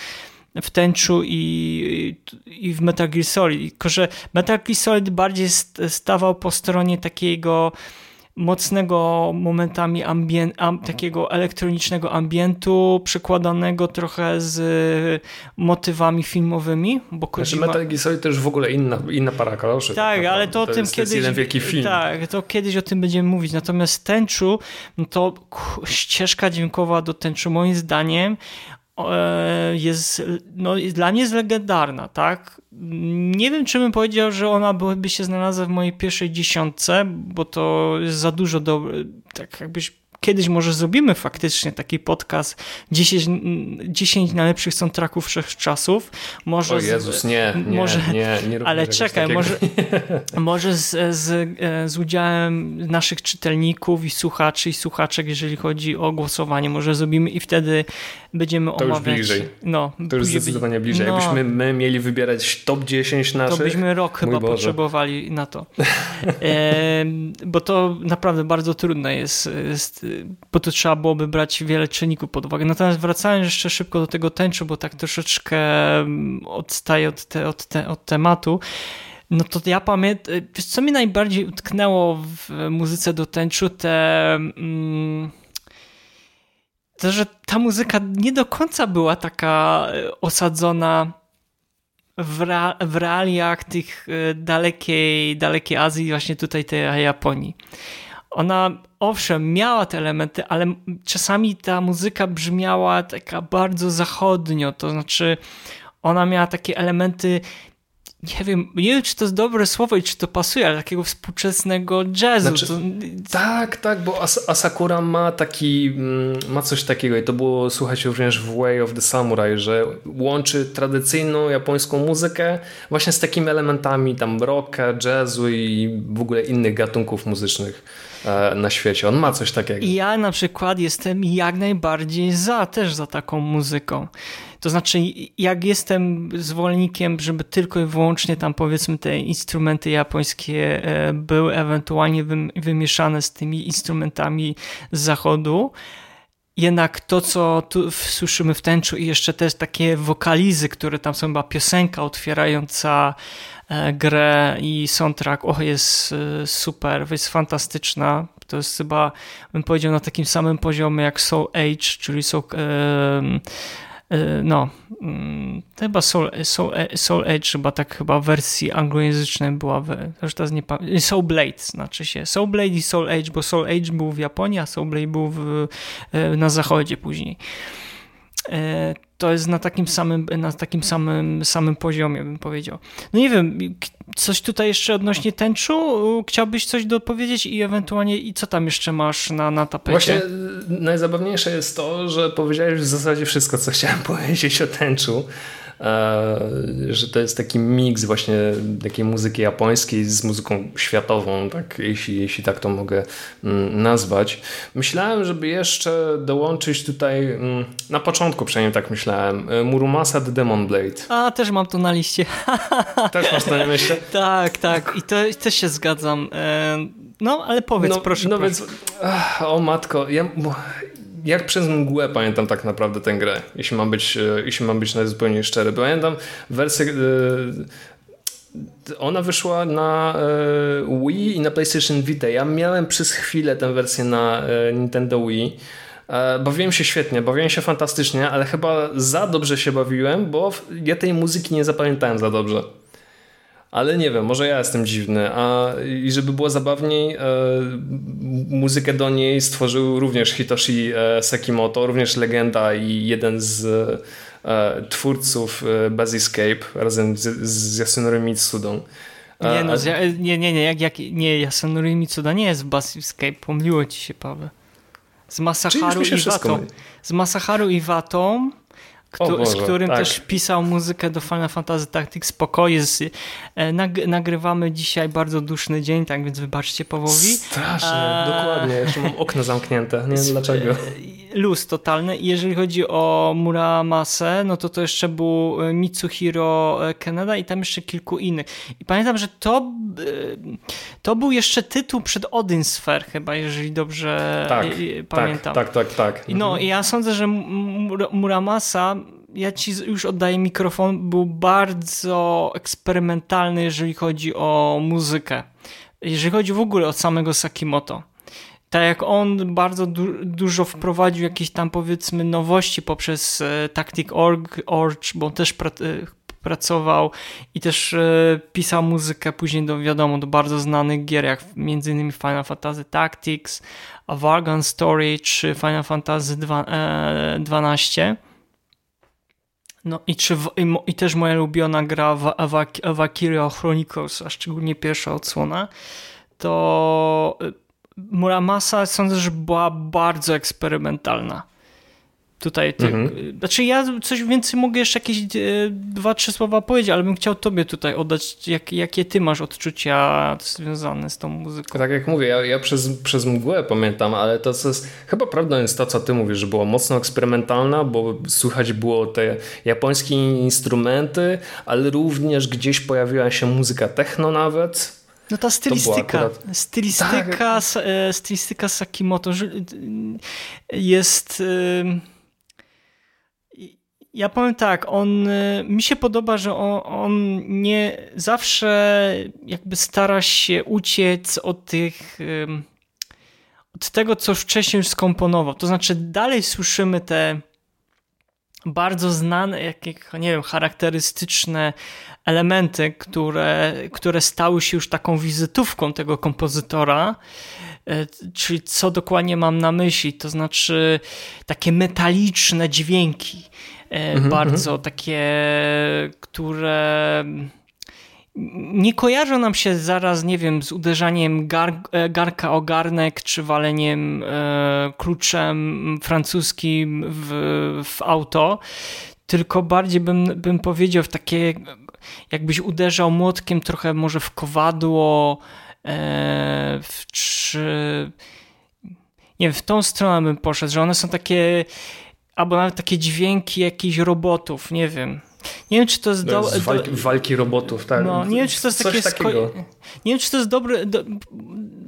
w tęczu i, i w Metal Gear Solid. Tylko, że Metal Gear Solid bardziej stawał po stronie takiego mocnego momentami ambien, am, takiego elektronicznego ambientu, przekładanego trochę z motywami filmowymi. Bo Znaczy Kojima... Metal Gear Solid to już w ogóle inna, inna para kaloszy. Tak, ale to o to tym jest, kiedyś... To jest jeden wielki film. Tak, to kiedyś o tym będziemy mówić. Natomiast tęczu, no to ścieżka dźwiękowa do tęczu moim zdaniem jest, no, dla mnie jest legendarna, tak? Nie wiem, czy bym powiedział, że ona byłaby się znalazła w mojej pierwszej dziesiątce, bo to jest za dużo do, tak jakbyś kiedyś może zrobimy faktycznie taki podcast 10, 10 najlepszych soundtracków wszechczasów. Może o Jezus, nie, nie, może, nie, nie Ale czekaj, może, może z, z, z udziałem naszych czytelników i słuchaczy i słuchaczek, jeżeli chodzi o głosowanie, może zrobimy i wtedy będziemy to omawiać. To już bliżej. No, to już zdecydowanie bliżej. No, Jakbyśmy my mieli wybierać top 10 naszych... To byśmy rok chyba potrzebowali na to. e, bo to naprawdę bardzo trudne jest, jest, bo to trzeba byłoby brać wiele czynników pod uwagę. Natomiast wracając jeszcze szybko do tego tęczu, bo tak troszeczkę odstaję od, te, od, te, od tematu, no to ja pamiętam, co mi najbardziej utknęło w muzyce do tęczu, te... Mm, to, że ta muzyka nie do końca była taka e, osadzona w, ra, w realiach tych dalekiej, dalekiej Azji, właśnie tutaj tej Japonii. Ona, owszem, miała te elementy, ale czasami ta muzyka brzmiała taka bardzo zachodnio, to znaczy ona miała takie elementy nie wiem, nie wiem, czy to jest dobre słowo i czy to pasuje, ale takiego współczesnego jazzu. Znaczy, to... Tak, tak, bo As Asakura ma taki, mm, ma coś takiego i to było słuchać również w Way of the Samurai, że łączy tradycyjną japońską muzykę właśnie z takimi elementami tam rocka, jazzu i w ogóle innych gatunków muzycznych na świecie. On ma coś takiego. Ja na przykład jestem jak najbardziej za, też za taką muzyką. To znaczy, jak jestem zwolennikiem, żeby tylko i wyłącznie tam powiedzmy te instrumenty japońskie e, były ewentualnie wymieszane z tymi instrumentami z zachodu, jednak to, co tu słyszymy w tęczu i jeszcze też takie wokalizy, które tam są, chyba piosenka otwierająca e, grę i soundtrack, och, jest e, super, jest fantastyczna. To jest chyba, bym powiedział, na takim samym poziomie jak Soul Age, czyli Soul, E, no, mm, chyba Soul, Soul, e, Soul Edge, chyba tak chyba w wersji anglojęzycznej była, już teraz nie pamiętam, Soul Blade znaczy się, Soul Blade i Soul Edge, bo Soul Edge był w Japonii, a Soul Blade był w, e, na zachodzie później to jest na takim samym, na takim samym, samym poziomie, bym powiedział. No nie wiem, coś tutaj jeszcze odnośnie tęczu? Chciałbyś coś dopowiedzieć i ewentualnie i co tam jeszcze masz na, na tapecie? Właśnie najzabawniejsze jest to, że powiedziałeś w zasadzie wszystko, co chciałem powiedzieć o tęczu. E, że to jest taki miks właśnie takiej muzyki japońskiej z muzyką światową, tak, jeśli, jeśli tak to mogę mm, nazwać. Myślałem, żeby jeszcze dołączyć tutaj, mm, na początku przynajmniej tak myślałem, e, Murumasa The Demon Blade. A, też mam to na liście. Też masz na liście? tak, tak. I to też się zgadzam. E, no, ale powiedz, no, proszę. No proszę. więc, o matko, ja, jak przez mgłę pamiętam tak naprawdę tę grę, jeśli mam być, e, jeśli mam być zupełnie szczery. Pamiętam wersję e, ona wyszła na e, Wii i na PlayStation Vita. Ja miałem przez chwilę tę wersję na Nintendo Wii. Bawiłem się świetnie, bawiłem się fantastycznie, ale chyba za dobrze się bawiłem, bo ja tej muzyki nie zapamiętałem za dobrze. Ale nie wiem, może ja jestem dziwny. A i żeby było zabawniej, e, muzykę do niej stworzył również Hitoshi e, Sekimoto, również legenda i jeden z e, twórców e, Buzz Escape razem z, z Yasunori Mitsudą. E, nie, no, nie, nie, nie, jak, jak, nie, Yasunori Mitsuda nie jest Buzz Escape, pomyliło ci się, Paweł. Z Masaharu i Watą. Z Masaharu i Watą kto, Boże, z którym tak. też pisał muzykę do Final Fantasy Tactics Spoko. Jest, e, nag, nagrywamy dzisiaj bardzo duszny dzień, tak więc wybaczcie Pawłowi. Strasznie, e... dokładnie. Jeszcze mam okno zamknięte, nie wiem dlaczego. E, luz totalny. Jeżeli chodzi o Muramase, no to to jeszcze był e, Mitsuhiro Kaneda i tam jeszcze kilku innych. I pamiętam, że to, to był jeszcze tytuł przed Odin Sphere chyba, jeżeli dobrze tak, pamiętam. Tak, tak, tak. tak. No mhm. i ja sądzę, że Muramasa ja ci już oddaję mikrofon, był bardzo eksperymentalny, jeżeli chodzi o muzykę. Jeżeli chodzi w ogóle o samego Sakimoto. Tak jak on bardzo du dużo wprowadził jakieś tam powiedzmy nowości poprzez e, Tactic.org, bo też pra e, pracował i też e, pisał muzykę później do, wiadomo, do bardzo znanych gier, jak innymi Final Fantasy Tactics, A Vargan Story czy Final Fantasy 12. No i, czy, i, i też moja ulubiona gra Valkyria Chronicles, a szczególnie pierwsza odsłona, to Muramasa sądzę, że była bardzo eksperymentalna. Tutaj, ty, mhm. znaczy ja coś więcej mogę jeszcze jakieś e, dwa, trzy słowa powiedzieć, ale bym chciał tobie tutaj oddać, jak, jakie ty masz odczucia związane z tą muzyką. Tak jak mówię, ja, ja przez, przez mgłę pamiętam, ale to co jest, chyba prawdą jest to, co ty mówisz, że była mocno eksperymentalna, bo słychać było te japońskie instrumenty, ale również gdzieś pojawiła się muzyka techno nawet, no ta stylistyka, akurat... stylistyka, tak. stylistyka Sakimoto jest ja powiem tak, on mi się podoba, że on, on, nie zawsze jakby stara się uciec od tych od tego, co wcześniej już skomponował. To znaczy dalej słyszymy te bardzo znane, jakie, nie wiem, charakterystyczne elementy, które, które stały się już taką wizytówką tego kompozytora. E, czyli co dokładnie mam na myśli? To znaczy takie metaliczne dźwięki E, mhm, bardzo mhm. takie, które nie kojarzą nam się zaraz, nie wiem, z uderzaniem gar, e, garka o garnek, czy waleniem e, kluczem francuskim w, w auto, tylko bardziej bym, bym powiedział w takie, jakbyś uderzał młotkiem trochę może w kowadło, e, w, czy nie wiem, w tą stronę bym poszedł, że one są takie albo nawet takie dźwięki jakichś robotów, nie wiem. Nie wiem, czy to jest... Do, do, walki, walki, robotów, tak. No, nie wiem, czy to jest takie... Takiego. Nie wiem, czy to jest dobre... Do,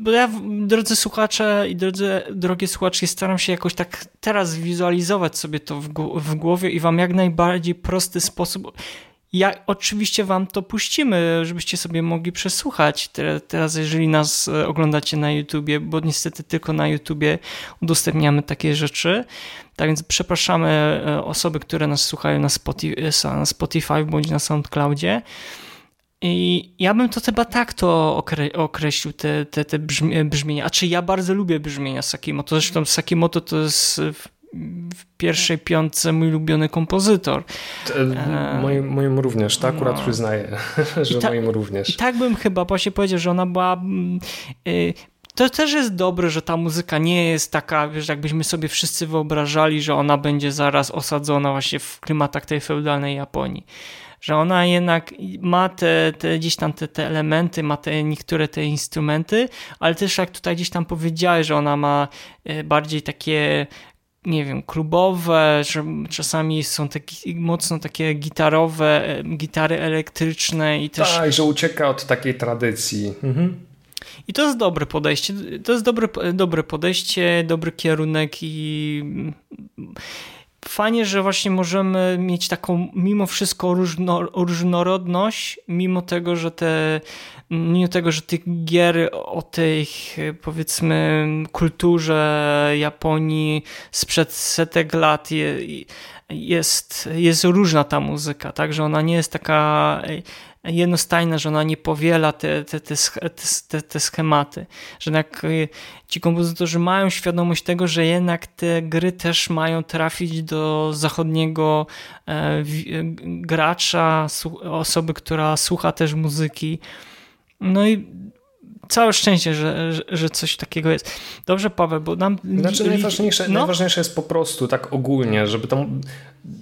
bo ja, drodzy słuchacze i drodzy, drogie słuchaczki, staram się jakoś tak teraz wizualizować sobie to w głowie i wam jak najbardziej prosty sposób ja oczywiście wam to puścimy, żebyście sobie mogli przesłuchać teraz, jeżeli nas e, oglądacie na YouTubie, bo niestety tylko na YouTubie udostępniamy takie rzeczy. Tak więc przepraszamy e, osoby, które nas słuchają na Spotify, e, na Spotify bądź na SoundCloudzie. I ja bym to chyba tak to określił, te, te, te brzmienia. A czy ja bardzo lubię brzmienia Sakimoto. Zresztą Sakimoto to jest w pierwszej piątce mój ulubiony kompozytor. E, moim, moim również, to akurat no. przyznaję, że ta, moim również. I tak bym chyba właśnie powiedział, że ona była... Mm, y, to też jest dobre, że ta muzyka nie jest taka, wiesz, jakbyśmy sobie wszyscy wyobrażali, że ona będzie zaraz osadzona właśnie w klimatach tej feudalnej Japonii że ona jednak ma te, te gdzieś tam te, te elementy, ma te niektóre te instrumenty, ale też jak tutaj gdzieś tam powiedziałeś, że ona ma e, bardziej takie nie wiem, klubowe, że czasami są takie mocno takie gitarowe, gitary elektryczne i też... Tak, że ucieka od takiej tradycji. Mhm. I to jest dobre podejście, to jest dobre, dobre podejście, dobry kierunek i fajnie, że właśnie możemy mieć taką mimo wszystko różno, różnorodność, mimo tego, że te mimo tego, że tych gier o tej powiedzmy kulturze Japonii sprzed setek lat je, jest, jest różna ta muzyka, tak, że ona nie jest taka jednostajna, że ona nie powiela te, te, te, te, te schematy, że jednak y, ci kompozytorzy mają świadomość tego, że jednak te gry też mają trafić do zachodniego e, gracza, osoby, która słucha też muzyki. No i całe szczęście, że, że, że, coś takiego jest. Dobrze, Paweł, bo nam. Znaczy, najważniejsze, no? najważniejsze jest po prostu tak ogólnie, żeby tam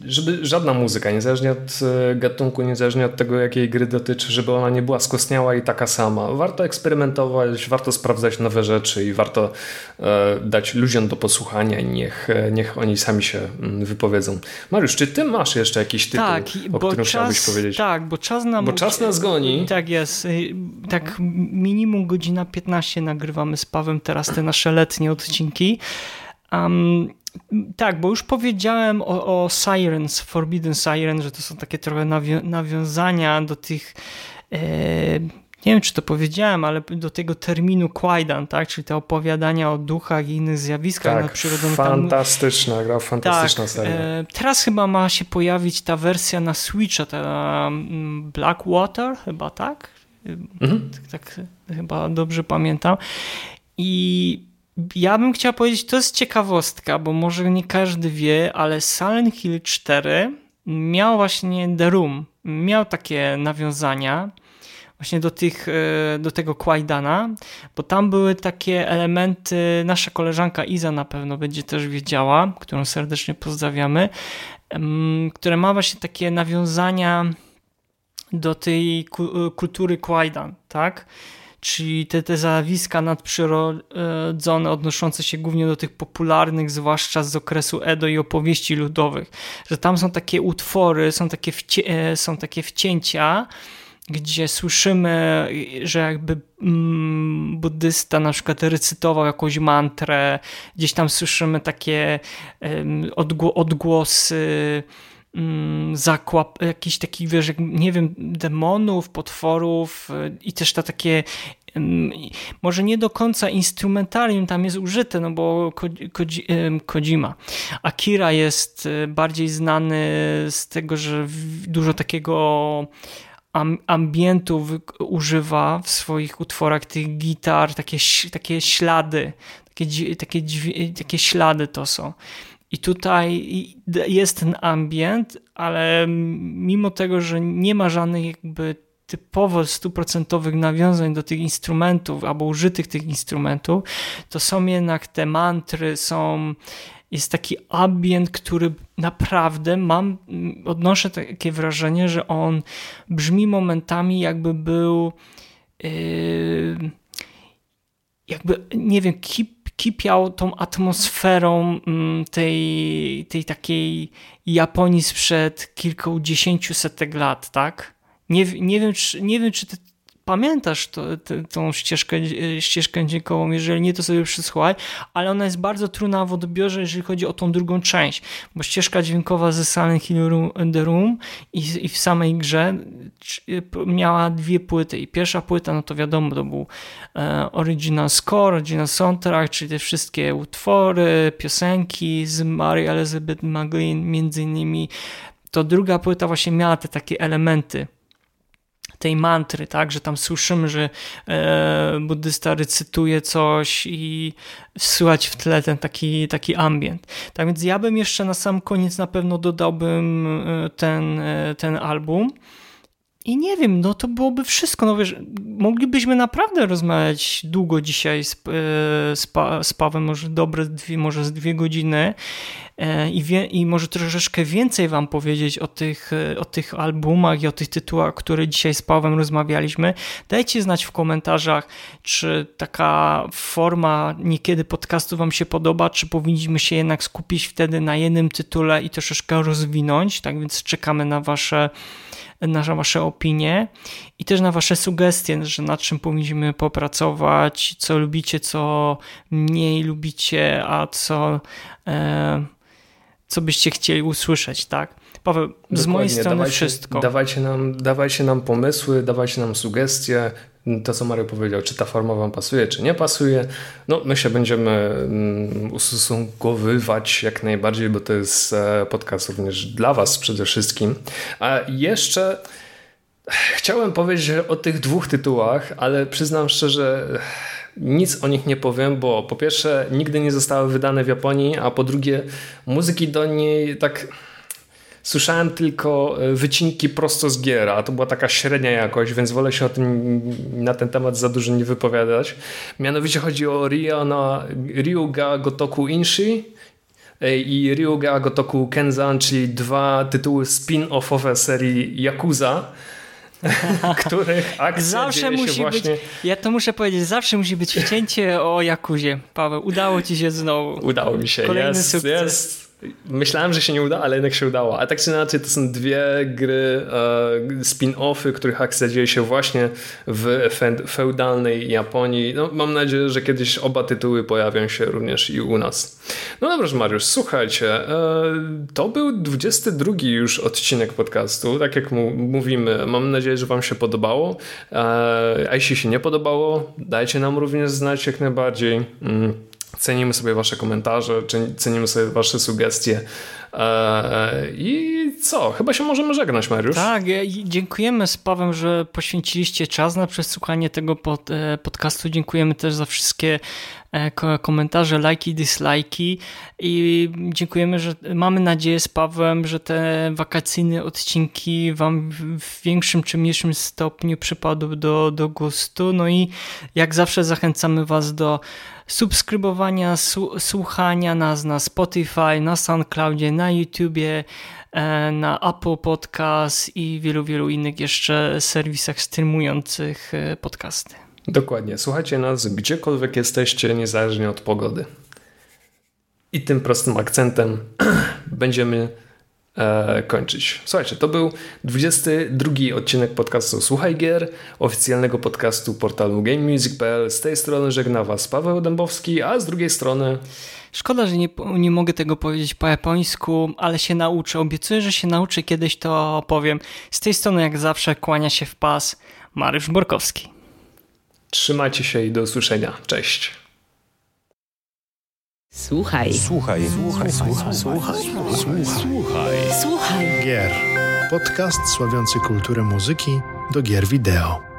żeby żadna muzyka, niezależnie od e, gatunku, niezależnie od tego, jakiej gry dotyczy, żeby ona nie była skostniała i taka sama. Warto eksperymentować, warto sprawdzać nowe rzeczy i warto e, dać ludziom do posłuchania i niech, e, niech oni sami się mm, wypowiedzą. Mariusz, czy ty masz jeszcze jakiś tytuł, tak, o którym czas, chciałbyś powiedzieć? Tak, bo czas nam... Bo czas nas goni. Tak jest. Tak minimum godzina 15 nagrywamy z Pawem teraz te nasze letnie odcinki. Um, tak, bo już powiedziałem o, o Sirens, Forbidden Siren, że to są takie trochę nawią nawiązania do tych. E, nie wiem, czy to powiedziałem, ale do tego terminu Quaidan, tak? czyli te opowiadania o duchach i innych zjawiskach tak, nadprzyrodzonych. Fantastyczna gra, fantastyczna tak, seria. E, teraz chyba ma się pojawić ta wersja na Switcha, ta mm, Blackwater, chyba tak? Mhm. tak? Tak chyba dobrze pamiętam. I ja bym chciał powiedzieć, to jest ciekawostka, bo może nie każdy wie, ale Silent Hill 4 miał właśnie The Room, miał takie nawiązania, właśnie do, tych, e, do tego Quaidana, bo tam były takie elementy, nasza koleżanka Iza na pewno będzie też wiedziała, którą serdecznie pozdrawiamy, które ma właśnie takie nawiązania do tej kultury Quaidan, tak? czyli te, te zjawiska nadprzyrodzone odnoszące się głównie do tych popularnych, zwłaszcza z okresu Edo i opowieści ludowych, że tam są takie utwory, są takie, e, są takie wcięcia, gdzie słyszymy, że jakby mm, buddysta na przykład recytował jakąś mantrę, gdzieś tam słyszymy takie odgłosy zakłap, jakiś taki, wiesz, nie wiem, demonów, potworów i też to takie może nie do końca instrumentarium tam jest użyte, no bo Kojima. Akira jest e, bardziej znany z tego, że dużo takiego ambientu używa w swoich utworach tych gitar, takie, takie ślady, takie, takie, takie ślady to są. I tutaj jest ten ambient, ale mimo tego, że nie ma żadnych jakby typowo stuprocentowych nawiązań do tych instrumentów albo użytych tych instrumentów, to są jednak te mantry, są jest taki ambient, który naprawdę mam, odnoszę takie wrażenie, że on brzmi momentami jakby był yy, jakby, nie wiem, kip kipiał tą atmosferą mm, tej, tej takiej Japonii sprzed kilkudziesięciu setek lat, tak? Nie, nie, wiem, czy, nie wiem, czy pamiętasz to, te, tą ścieżkę, e, ścieżkę dźwiękową, jeżeli nie, to sobie przysłuchaj, ale ona jest bardzo trudna w odbiorze, jeżeli chodzi o tą drugą część, bo ścieżka dźwiękowa ze Silent Hill Room, The Room i, i, w samej grze e, miała dwie płyty i pierwsza płyta, no to wiadomo, to był e, original score, original soundtrack, czyli te wszystkie utwory, piosenki z Mary Elizabeth McGlynn między innymi, to druga płyta właśnie miała te takie elementy tej mantry, tak, że tam słyszymy, że e, buddysta recytuje coś i słychać w tle ten taki, taki ambient. Tak więc ja bym jeszcze na sam koniec na pewno dodałbym e, ten, e, ten album. I nie wiem, no to byłoby wszystko. No wiesz, moglibyśmy naprawdę rozmawiać długo dzisiaj z, e, z, z Pawem, może dobre dwie, może z dwie godziny e, i, wie, i może troszeczkę więcej wam powiedzieć o tych, e, o tych albumach i o tych tytułach, które dzisiaj z Pawem rozmawialiśmy. Dajcie znać w komentarzach, czy taka forma niekiedy podcastu wam się podoba, czy powinniśmy się jednak skupić wtedy na jednym tytule i troszeczkę rozwinąć. Tak więc czekamy na wasze na Wasze opinie i też na Wasze sugestie, że nad czym powinniśmy popracować, co lubicie, co mniej lubicie, a co, e, co byście chcieli usłyszeć, tak? Paweł, Dokładnie. z mojej strony dawajcie, wszystko. Dawajcie nam, dawajcie nam pomysły, dawajcie nam sugestie, to, co Mario powiedział, czy ta forma Wam pasuje, czy nie pasuje. No, my się będziemy mm, ustosunkowywać jak najbardziej, bo to jest e, podcast również dla Was przede wszystkim. A jeszcze chciałem powiedzieć o tych dwóch tytułach, ale przyznam szczerze, nic o nich nie powiem, bo po pierwsze nigdy nie zostały wydane w Japonii, a po drugie muzyki do niej tak Słyszałem tylko e, wycinki prosto z gier, a to była taka średnia jakość, więc wolę się o tym na ten temat za dużo nie wypowiadać. Mianowicie chodzi o Ryana, Ryuga Gotoku Inshi e, i Ryuga Gotoku Kenzan, czyli dwa tytuły spin-offowe serii Yakuza których akcja zawsze musi właśnie... być, ja to muszę powiedzieć, zawsze musi być wcięcie o Jakuzie. Paweł, udało ci się znowu. Udało mi się, Kolejny jest, sukces. jest. Myślałem, że się nie uda, ale jednak się udało. A tak czy inaczej to są dwie gry e, spin-offy, których akcja dzieje się właśnie w feudalnej Japonii. No, mam nadzieję, że kiedyś oba tytuły pojawią się również i u nas. No dobrze, Mariusz, słuchajcie, e, to był 22 już odcinek podcastu. Tak jak mu mówimy, mam nadzieję, że wam się podobało. E, a jeśli się nie podobało, dajcie nam również znać jak najbardziej. Mm. Cenimy sobie Wasze komentarze, cenimy sobie Wasze sugestie. E, I co? Chyba się możemy żegnać, Mariusz. Tak, dziękujemy z Pawem, że poświęciliście czas na przesłuchanie tego pod, e, podcastu. Dziękujemy też za wszystkie komentarze, lajki, dislajki i dziękujemy, że mamy nadzieję z Pawłem, że te wakacyjne odcinki Wam w większym czy mniejszym stopniu przypadły do, do gustu. No i jak zawsze zachęcamy Was do subskrybowania, słuchania nas na Spotify, na SoundCloudzie, na YouTubie, e, na Apple Podcast i wielu, wielu innych jeszcze serwisach streamujących e, podcasty. Dokładnie. Słuchajcie nas gdziekolwiek jesteście, niezależnie od pogody. I tym prostym akcentem będziemy e, kończyć. Słuchajcie, to był 22 odcinek podcastu Słuchaj Gier, oficjalnego podcastu portalu GameMusic.pl. Z tej strony żegna Was Paweł Dębowski, a z drugiej strony... Szkoda, że nie, nie mogę tego powiedzieć po japońsku, ale się nauczę. Obiecuję, że się nauczę, kiedyś to powiem. Z tej strony jak zawsze kłania się w pas Mariusz Borkowski. Trzymajcie się i do usłyszenia. Cześć. Słuchaj. Słuchaj. Słuchaj. Słuchaj. Słuchaj. Słuchaj. Słuchaj. Gier. Podcast sławiący kulturę muzyki do gier wideo.